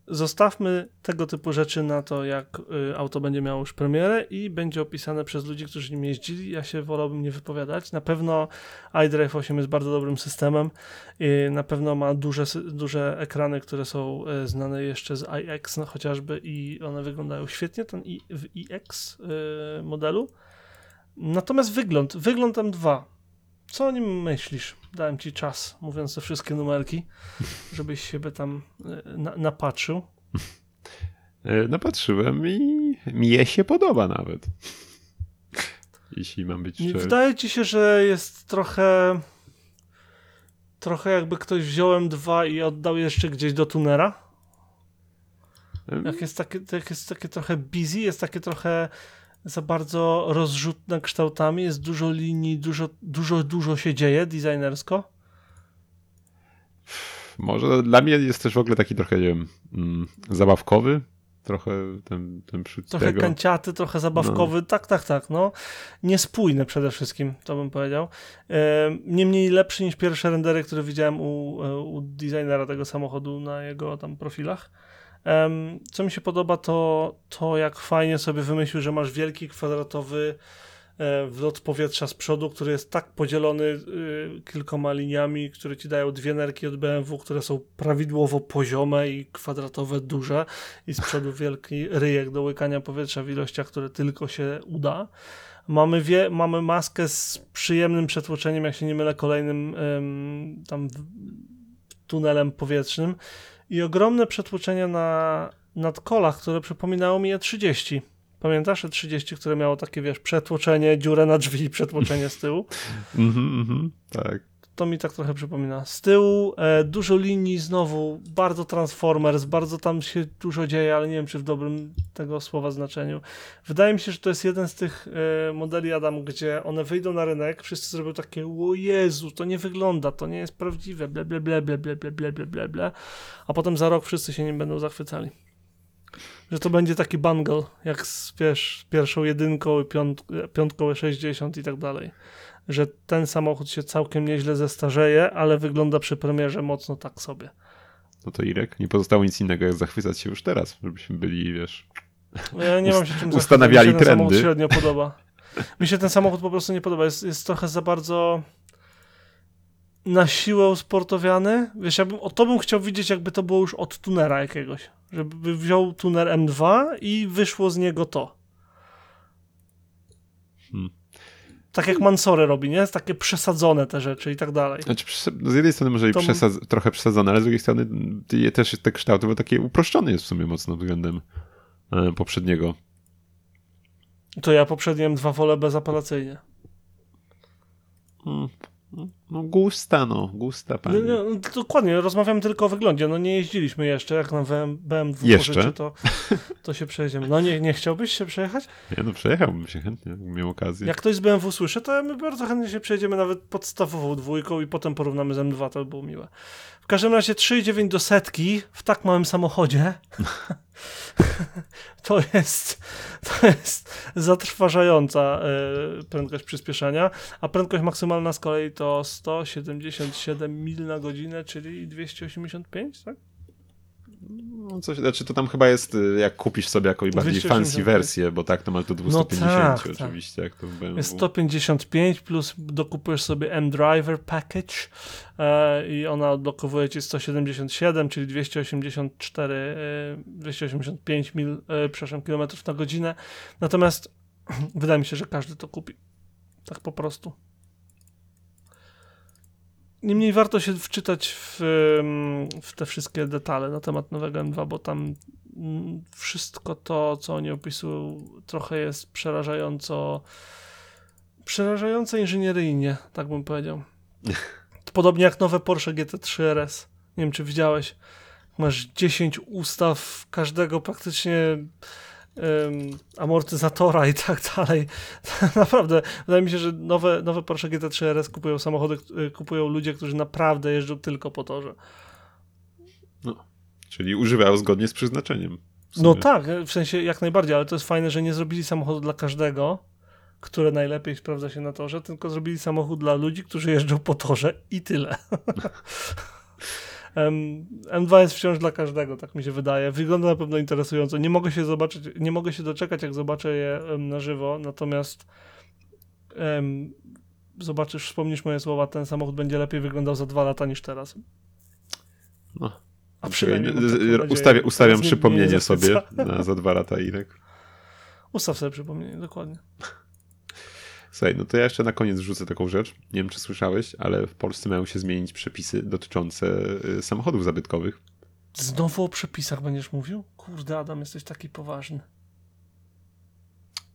Zostawmy tego typu rzeczy na to, jak y, auto będzie miało już premierę i będzie opisane przez ludzi, którzy nim jeździli. Ja się wolałbym nie wypowiadać. Na pewno iDrive 8 jest bardzo dobrym systemem na pewno ma duże, duże ekrany, które są y, znane jeszcze z iX no, chociażby i one wyglądają świetnie ten i, w iX y, modelu. Natomiast wygląd, wygląd M2. Co o nim myślisz? Dałem ci czas, mówiąc te wszystkie numerki, żebyś siebie tam y, na, napatrzył. E, No patrzyłem i mnie się podoba nawet. Jeśli mam być szczery. wydaje ci się, że jest trochę. Trochę jakby ktoś wziął M2 i oddał jeszcze gdzieś do tunera? Jak jest takie, jak jest takie trochę busy, jest takie trochę za bardzo rozrzutne kształtami, jest dużo linii, dużo, dużo, dużo się dzieje designersko. Może dla mnie jest też w ogóle taki trochę, nie wiem, mm, zabawkowy. Trochę ten, ten przód Trochę tego. kanciaty, trochę zabawkowy, tak, tak, tak, no. Niespójny przede wszystkim, to bym powiedział. Niemniej lepszy niż pierwsze rendery, które widziałem u, e, u designera tego samochodu na jego tam profilach. Co mi się podoba, to to jak fajnie sobie wymyślił, że masz wielki kwadratowy e, wlot powietrza z przodu, który jest tak podzielony y, kilkoma liniami, które ci dają dwie nerki od BMW, które są prawidłowo poziome i kwadratowe, duże i z przodu wielki ryjek do łykania powietrza w ilościach, które tylko się uda. Mamy, wie, mamy maskę z przyjemnym przetłoczeniem, jak się nie mylę, kolejnym em, tam tunelem powietrznym i ogromne przetłoczenia na nadkolach, które przypominało mi E30. Pamiętasz E30, które miało takie, wiesz, przetłoczenie, dziurę na drzwi i przetłoczenie z tyłu? Mhm, mhm, tak. To mi tak trochę przypomina. Z tyłu e, dużo linii znowu, bardzo Transformers, bardzo tam się dużo dzieje, ale nie wiem, czy w dobrym tego słowa znaczeniu. Wydaje mi się, że to jest jeden z tych e, modeli Adam, gdzie one wyjdą na rynek, wszyscy zrobią takie, o Jezu, to nie wygląda, to nie jest prawdziwe, ble, ble, ble, ble, ble, ble, ble, ble, ble, a potem za rok wszyscy się nim będą zachwycali. Że to będzie taki bungle, jak z wiesz, pierwszą jedynką, piąt, piątką 60 i tak dalej że ten samochód się całkiem nieźle zestarzeje, ale wygląda przy premierze mocno tak sobie. No to Irek, nie pozostało nic innego, jak zachwycać się już teraz, żebyśmy byli, wiesz... Ja nie mam się czym Ustanawiali Mi się trendy. ten samochód średnio podoba. Mi się ten samochód po prostu nie podoba. Jest, jest trochę za bardzo na siłę usportowiany. Wiesz, ja bym, o to bym chciał widzieć, jakby to było już od tunera jakiegoś. Żeby wziął tuner M2 i wyszło z niego to. Hmm. Tak jak Mansory robi, nie? Takie przesadzone te rzeczy i tak dalej. Znaczy, z jednej strony może i To- przesadz, trochę przesadzone, ale z drugiej strony też te kształty, bo takie uproszczony jest w sumie mocno względem e, poprzedniego. To ja poprzednie M2 wolę bezapelacyjnie. Mm, No gusta, no, gusta pani. No, no, dokładnie, rozmawiamy tylko o wyglądzie. No nie jeździliśmy jeszcze, jak na BM, BMW Jeszcze? pożyczy, to, to się przejedziemy. No nie, nie chciałbyś się przejechać? Nie, no przejechałbym się chętnie, jakbym miał okazję. Jak ktoś z BMW słyszy, to my bardzo chętnie się przejedziemy nawet podstawową dwójką i potem porównamy z M2, to by było miłe. W każdym razie 3,9 do setki w tak małym samochodzie to jest to jest zatrważająca e, prędkość przyspieszania, a prędkość maksymalna z kolei to 177 mil na godzinę, czyli 285, tak? No, coś, znaczy to tam chyba jest, y, jak kupisz sobie jakąś bardziej 285. fancy wersję, bo tak to masz do 250 tak, tak. oczywiście, jak to w BMW. Jest 155 plus dokupujesz sobie M-Driver Package e, i ona odblokowuje ci 177, czyli 284, e, 285 mil, e, przepraszam, kilometrów na godzinę. Natomiast wydaje mi się, że każdy to kupi. Tak po prostu. Niemniej warto się wczytać w, w te wszystkie detale na temat nowego M2, bo tam mm, wszystko to, co oni opisują, trochę jest przerażająco przerażające inżynieryjnie, tak bym powiedział. Podobnie jak nowe Porsche GT3 RS. Nie wiem, czy widziałeś. Masz 10 ustaw każdego praktycznie em, amortyzatora i tak dalej. naprawdę, wydaje mi się, że nowe, nowe Porsche GT3 RS kupują samochody, y, kupują ludzie, którzy naprawdę jeżdżą tylko po torze. Czyli używają zgodnie z przeznaczeniem. No tak, w sensie jak najbardziej, ale to jest fajne, że nie zrobili samochodu dla każdego, które najlepiej sprawdza się na torze, tylko zrobili samochód dla ludzi, którzy jeżdżą po torze i tyle. Em, M2 jest wciąż dla każdego, tak mi się wydaje. Wygląda na pewno interesująco. Nie mogę się zobaczyć, nie mogę się doczekać, jak zobaczę je na żywo, natomiast em, zobaczysz, wspomnisz moje słowa, ten samochód będzie lepiej wyglądał za dwa lata niż teraz. No. A przynajmniej. Ustawię, ustawiam nie przypomnienie sobie na, za dwa lata Irek. Ustaw sobie przypomnienie, dokładnie. Słuchaj, no to ja jeszcze na koniec wrzucę taką rzecz. Nie wiem, czy słyszałeś, ale w Polsce mają się zmienić przepisy dotyczące y, samochodów zabytkowych. Znowu o przepisach będziesz mówił? Kurde, Adam, jesteś taki poważny.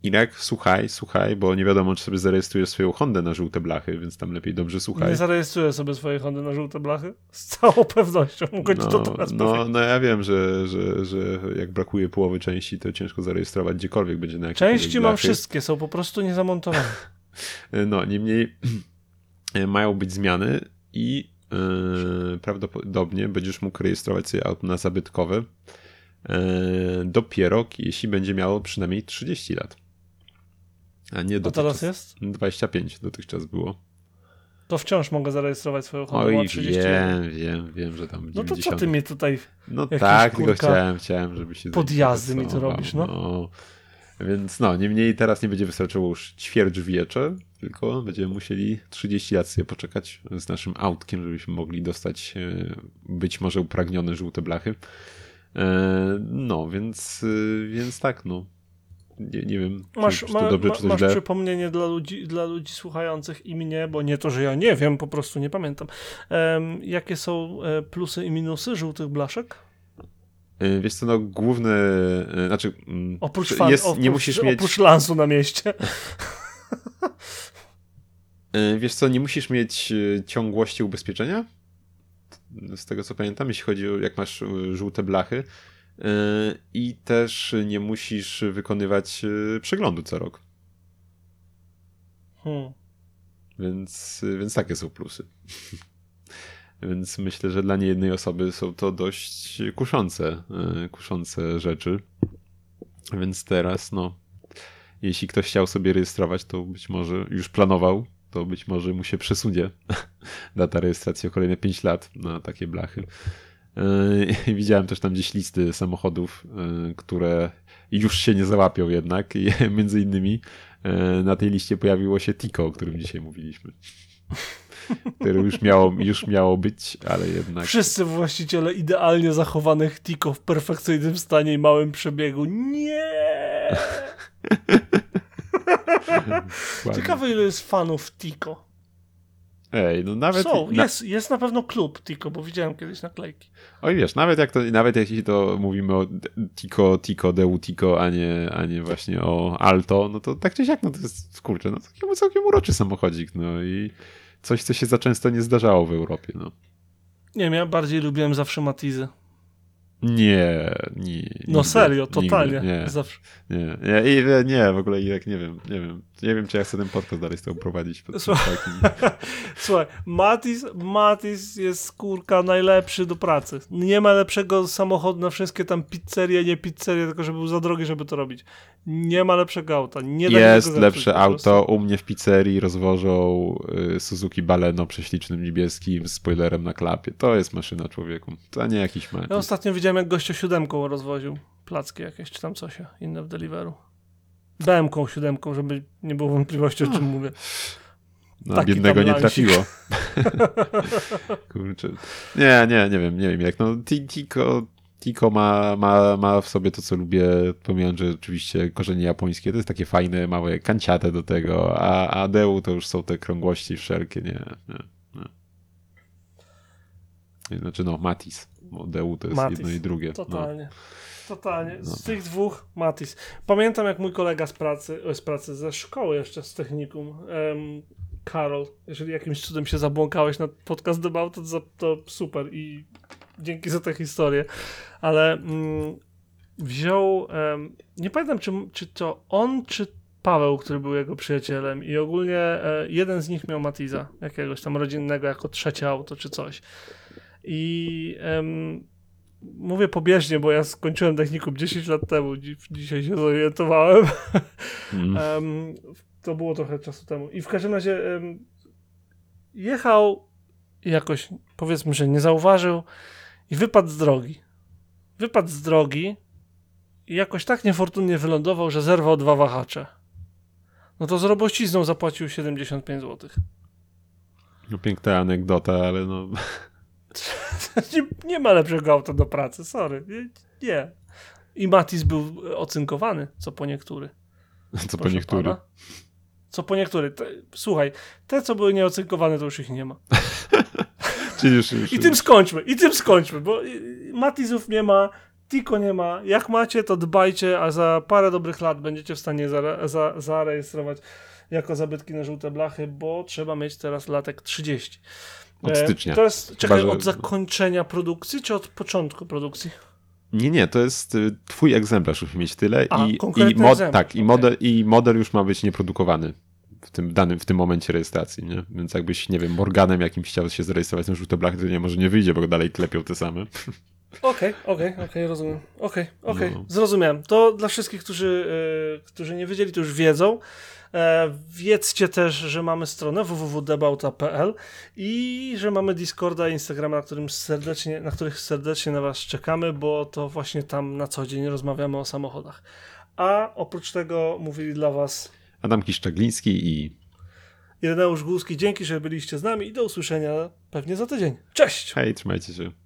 Irek, słuchaj, słuchaj, bo nie wiadomo, czy sobie zarejestrujesz swoją Hondę na żółte blachy, więc tam lepiej dobrze słuchaj. Nie zarejestruję sobie swojej Hondy na żółte blachy? Z całą pewnością. Mogę ci to No, teraz no, powiedzieć. no ja wiem, że, że, że jak brakuje połowy części, to ciężko zarejestrować gdziekolwiek będzie na Części mam blachy. wszystkie, są po prostu niezamontowane. No, niemniej mają być zmiany i yy, prawdopodobnie będziesz mógł rejestrować sobie auto na zabytkowe yy, dopiero jeśli będzie miało przynajmniej 30 lat. A nie dotychczas. teraz jest? 25 dotychczas było. To wciąż mogę zarejestrować swoją Hondę. Oj, ma 30 lat. wiem, wiem, wiem, że tam No to co 90. ty mnie tutaj No tak, tylko chciałem, chciałem, żeby się podjazdy mi zainteresował, robisz, no. Więc no, niemniej teraz nie będzie wystarczyło już ćwierćwiecze, tylko będziemy musieli 30 lat sobie poczekać z naszym autkiem, żebyśmy mogli dostać e, być może upragnione żółte blachy. E, No, więc, e, więc tak, no. Nie, nie wiem, Masz, czy, to dobrze, ma, czy to masz źle. przypomnienie dla ludzi, dla ludzi słuchających i mnie, bo nie to, że ja nie wiem, po prostu nie pamiętam. Em, jakie są e, plusy i minusy żółtych blaszek? E, Wiesz co, no główne, e, znaczy mm, Oprócz, jest, fan, nie oprócz, musisz mieć... oprócz lansu na mieście. Wiesz co, nie musisz mieć ciągłości ubezpieczenia. Z tego co pamiętam, jeśli chodzi o jak masz żółte blachy. I też nie musisz wykonywać przeglądu co rok. Hmm. Więc, więc takie są plusy. więc myślę, że dla niejednej osoby są to dość kuszące, kuszące rzeczy. Więc teraz, no, jeśli ktoś chciał sobie rejestrować, to być może już planował, to być może mu się przesunie data rejestracji o kolejne 5 lat na takie blachy. Yy, widziałem też tam gdzieś listy samochodów, yy, które już się nie załapią jednak. I między innymi yy, na tej liście pojawiło się Tico, o którym dzisiaj mówiliśmy. które już miało, już miało być, ale jednak. Wszyscy właściciele idealnie zachowanych Tico w perfekcyjnym stanie i małym przebiegu. Nie! Ciekawe, ile jest fanów Tico. Ej, no nawet... Są, na... jest, jest na pewno klub Tico, bo widziałem kiedyś naklejki. Oj, wiesz, nawet jak to, nawet jeśli to mówimy o Tico, Tico, Deu Tico, a nie, a nie właśnie o Alto, no to tak czy siak, no to jest, kurczę, no całkiem, całkiem uroczy samochodzik, no i coś, co się za często nie zdarzało w Europie, no. Nie wiem, ja bardziej lubiłem zawsze Matizy. Nie, nie. No serio, totalnie. Nigdy, nie, Zawsze. Nie, nie, nie, w ogóle Irek, nie wiem, nie wiem. Nie wiem, czy ja chcę ten podcast dalej z tobą prowadzić. Słuchaj, Słuchaj Matis, Matis jest kurka najlepszy do pracy. Nie ma lepszego samochodu na wszystkie tam pizzerie, nie pizzerie, tylko żeby był za drogi, żeby to robić. Nie ma lepszego auta. Nie jest lepsze auto. U mnie w pizzerii rozwożą y, Suzuki Baleno prześlicznym niebieskim z spoilerem na klapie. To jest maszyna człowieku. To nie jakiś Matis. Ja ostatnio widziałem, jak gościo siódemką rozwoził placki jakieś, czy tam coś inne w deliveru. BM-ką, siódemką, żeby nie było wątpliwości, o czym mówię. No, Taki biednego nie trafiło. Kurczę. Nie, nie, nie wiem, nie wiem jak. No, Tiko, Tiko ma, ma, ma w sobie to, co lubię, pomijając, że oczywiście korzenie japońskie, to jest takie fajne, małe kanciate do tego, a, a Deu to już są te krągłości wszelkie, nie, nie, nie. Znaczy no, Matis, Deu to jest Matis. jedno i drugie. No. Totalnie. No. Totalnie. Z no. tych dwóch Matis. Pamiętam jak mój kolega z pracy, z pracy ze szkoły jeszcze z technikum, um, Karol, jeżeli jakimś cudem się zabłąkałeś na podcast Debał, to, to super i dzięki za tę historię. Ale mm, wziął, um, nie pamiętam czy, czy to on, czy Paweł, który był jego przyjacielem i ogólnie e, jeden z nich miał Matiza, jakiegoś tam rodzinnego, jako trzecie auto czy coś. I mówię pobieżnie, bo ja skończyłem technikum 10 lat temu, dzisiaj się zorientowałem. Mm. um, to było trochę czasu temu. I w każdym razie um, jechał jakoś, powiedzmy, że nie zauważył i wypadł z drogi. Wypadł z drogi i jakoś tak niefortunnie wylądował, że zerwał dwa wahacze. No to z robościzną zapłacił 75 zł. No piękna anegdota, ale no... nie, nie, ma lepszego auta do pracy, sorry. Nie. nie. I Matis był ocynkowany, co po niektóry. Co po niektóry? Pana. Co po niektóry. Te, słuchaj, te, co były nieocynkowane, to już ich nie ma. Już, już, I tym skończmy, i tym skończmy, bo Matizów nie ma, Tiko nie ma. Jak macie, to dbajcie, a za parę dobrych lat będziecie w stanie za, za, zarejestrować jako zabytki na żółte blachy, bo trzeba mieć teraz latek 30. Od e, stycznia. To jest, czekaj, Chyba, że... od zakończenia produkcji, czy od początku produkcji? Nie, nie, to jest y, twój egzemplarz, musi mieć tyle A, i, i, mod, tak, i, model, i model już ma być nieprodukowany w tym danym, w tym momencie rejestracji, nie? Więc jakbyś, nie wiem, Morganem jakimś chciał się zarejestrować na żółte blachy, to nie, może nie wyjdzie, bo dalej klepią te same. Okej, okay, okej, okay, okej, okay, rozumiem. Okej, okej, no. zrozumiałem. To dla wszystkich, którzy, yy, którzy nie wiedzieli, to już wiedzą. E, wiedzcie też, że mamy stronę www.debauta.pl i że mamy Discorda i Instagrama, na, którym serdecznie, na których serdecznie na Was czekamy, bo to właśnie tam na co dzień rozmawiamy o samochodach. A oprócz tego mówili dla Was Adam Kiszczagliński i Ireneusz Głuski. Dzięki, że byliście z nami i do usłyszenia pewnie za tydzień. Cześć! Hej, trzymajcie się.